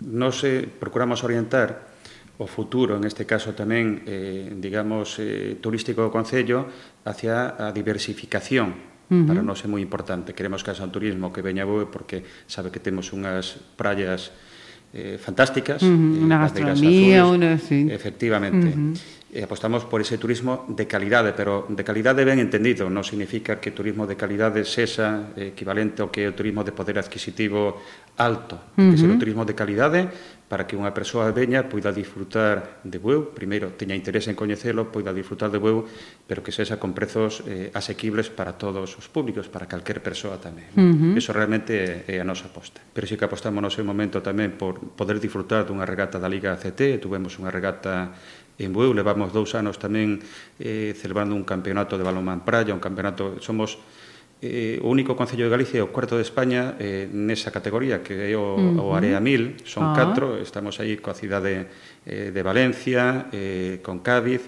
S3: Nos eh, procuramos orientar o futuro, en este caso tamén, eh, digamos, eh, turístico do Concello, hacia a diversificación. Uh -huh. Para nós é moi importante. Queremos que haxa un turismo que veña boe porque sabe que temos unhas praias eh, fantásticas.
S2: Uh -huh. eh, unha gastronomía, unha... Sí.
S3: Efectivamente. Uh -huh e apostamos por ese turismo de calidade, pero de calidade ben entendido, non significa que turismo de calidade sexa eh, equivalente ao que é o turismo de poder adquisitivo alto, uh -huh. que ser o turismo de calidade para que unha persoa veña poida disfrutar de Bueu, primeiro teña interese en coñecelo, poida disfrutar de Bueu, pero que sexa con prezos eh, asequibles para todos os públicos, para calquer persoa tamén. Uh -huh. Eso realmente é, é a nosa aposta. Pero sí que apostamos no seu momento tamén por poder disfrutar dunha regata da Liga CT, tuvemos unha regata en Bueu, levamos dous anos tamén eh, celebrando un campeonato de balonmán praia, un campeonato, somos eh, o único Concello de Galicia e o cuarto de España eh, nesa categoría, que é o, uh -huh. o Area 1000, son ah. catro, estamos aí coa cidade eh, de Valencia, eh, con Cádiz,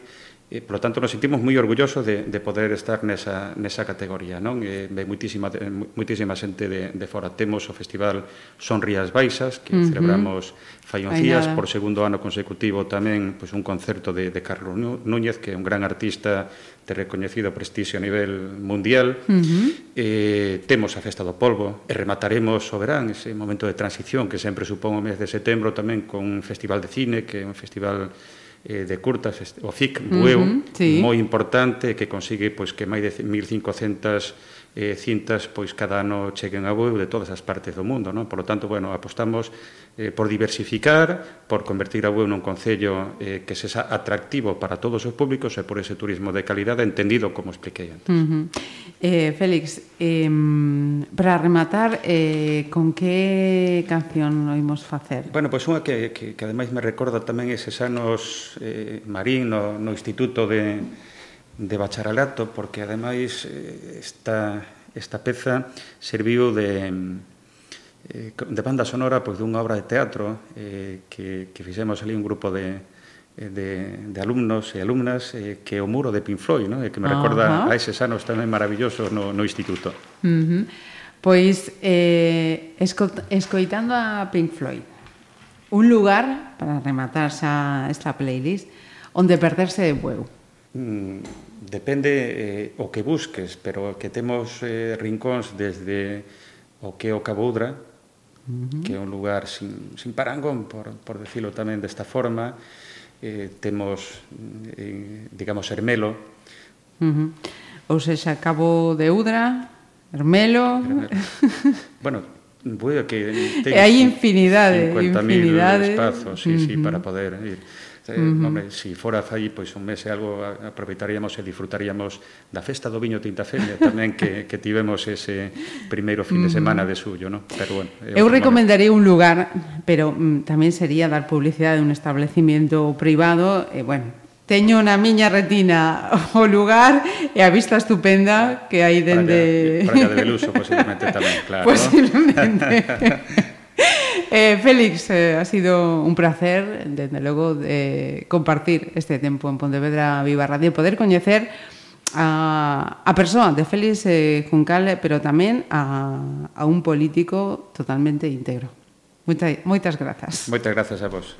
S3: E, por lo tanto, nos sentimos moi orgullosos de, de poder estar nesa, nesa categoría. Non? E, ve muitísima, eh, muitísima xente de, de fora. Temos o festival Sonrías Baixas, que uh -huh. celebramos fai uns días por segundo ano consecutivo tamén pois, un concerto de, de Carlos Núñez, que é un gran artista de recoñecido prestixio a nivel mundial. Uh -huh. eh, temos a Festa do Polvo e remataremos o verán, ese momento de transición que sempre supón o mes de setembro tamén con un festival de cine, que é un festival eh, de curtas, o FIC Bueu, uh -huh, sí. moi importante, que consigue pois, que máis de 1.500 eh, cintas pois cada ano cheguen a voo de todas as partes do mundo, non? Por lo tanto, bueno, apostamos eh, por diversificar, por convertir a web nun concello eh, que sexa atractivo para todos os públicos e por ese turismo de calidade entendido como expliquei antes.
S2: Uh -huh. eh, Félix, eh, para rematar, eh, con que canción o imos facer?
S3: Bueno, pois pues unha que, que, que ademais me recorda tamén eses anos eh, Marín no, no Instituto de... Uh -huh de bacharelato porque ademais eh, esta, esta peza serviu de eh, de banda sonora pois dunha obra de teatro eh, que, que fixemos ali un grupo de, eh, de, de alumnos e alumnas eh, que é o muro de Pink Floyd, no? que me uh -huh. recorda a eses anos tamén maravillosos no, no instituto.
S2: Uh -huh. Pois, eh, esco, escoitando a Pink Floyd, un lugar, para rematar xa esta playlist, onde perderse de bueu.
S3: Mm, depende eh, o que busques, pero que temos eh, rincóns desde o que é o Caboudra, uh -huh. que é un lugar sin, sin parangón, por, por decirlo tamén desta forma, eh, temos, eh, digamos, Hermelo.
S2: Uh -huh. Ou seja, Cabo de Udra, Hermelo... Hermelo.
S3: bueno, Bueno, que
S2: ten hai infinidade, infinidade
S3: espazos, sí, uh -huh. sí, para poder ir. Eh, uh -huh. Hombre, si foraz aí pois un mes e algo aproveitaríamos e disfrutaríamos da festa do viño Tintaferia tamén que, que tivemos ese primeiro fin de semana de suyo, no?
S2: Pero bueno, eu recomendaría un lugar, pero mm, tamén sería dar publicidade de un establecimiento privado, e eh, bueno, teño na miña retina o lugar e a vista estupenda que hai dende...
S3: Praia, Praia de Beluso, posiblemente tamén, claro.
S2: Posiblemente. Eh, Félix, eh, ha sido un placer, desde logo, de compartir este tempo en Pontevedra Viva Radio, poder coñecer a, a persoa de Félix eh, Juncal, pero tamén a, a un político totalmente íntegro. Moita, moitas grazas.
S3: Moitas grazas a vos.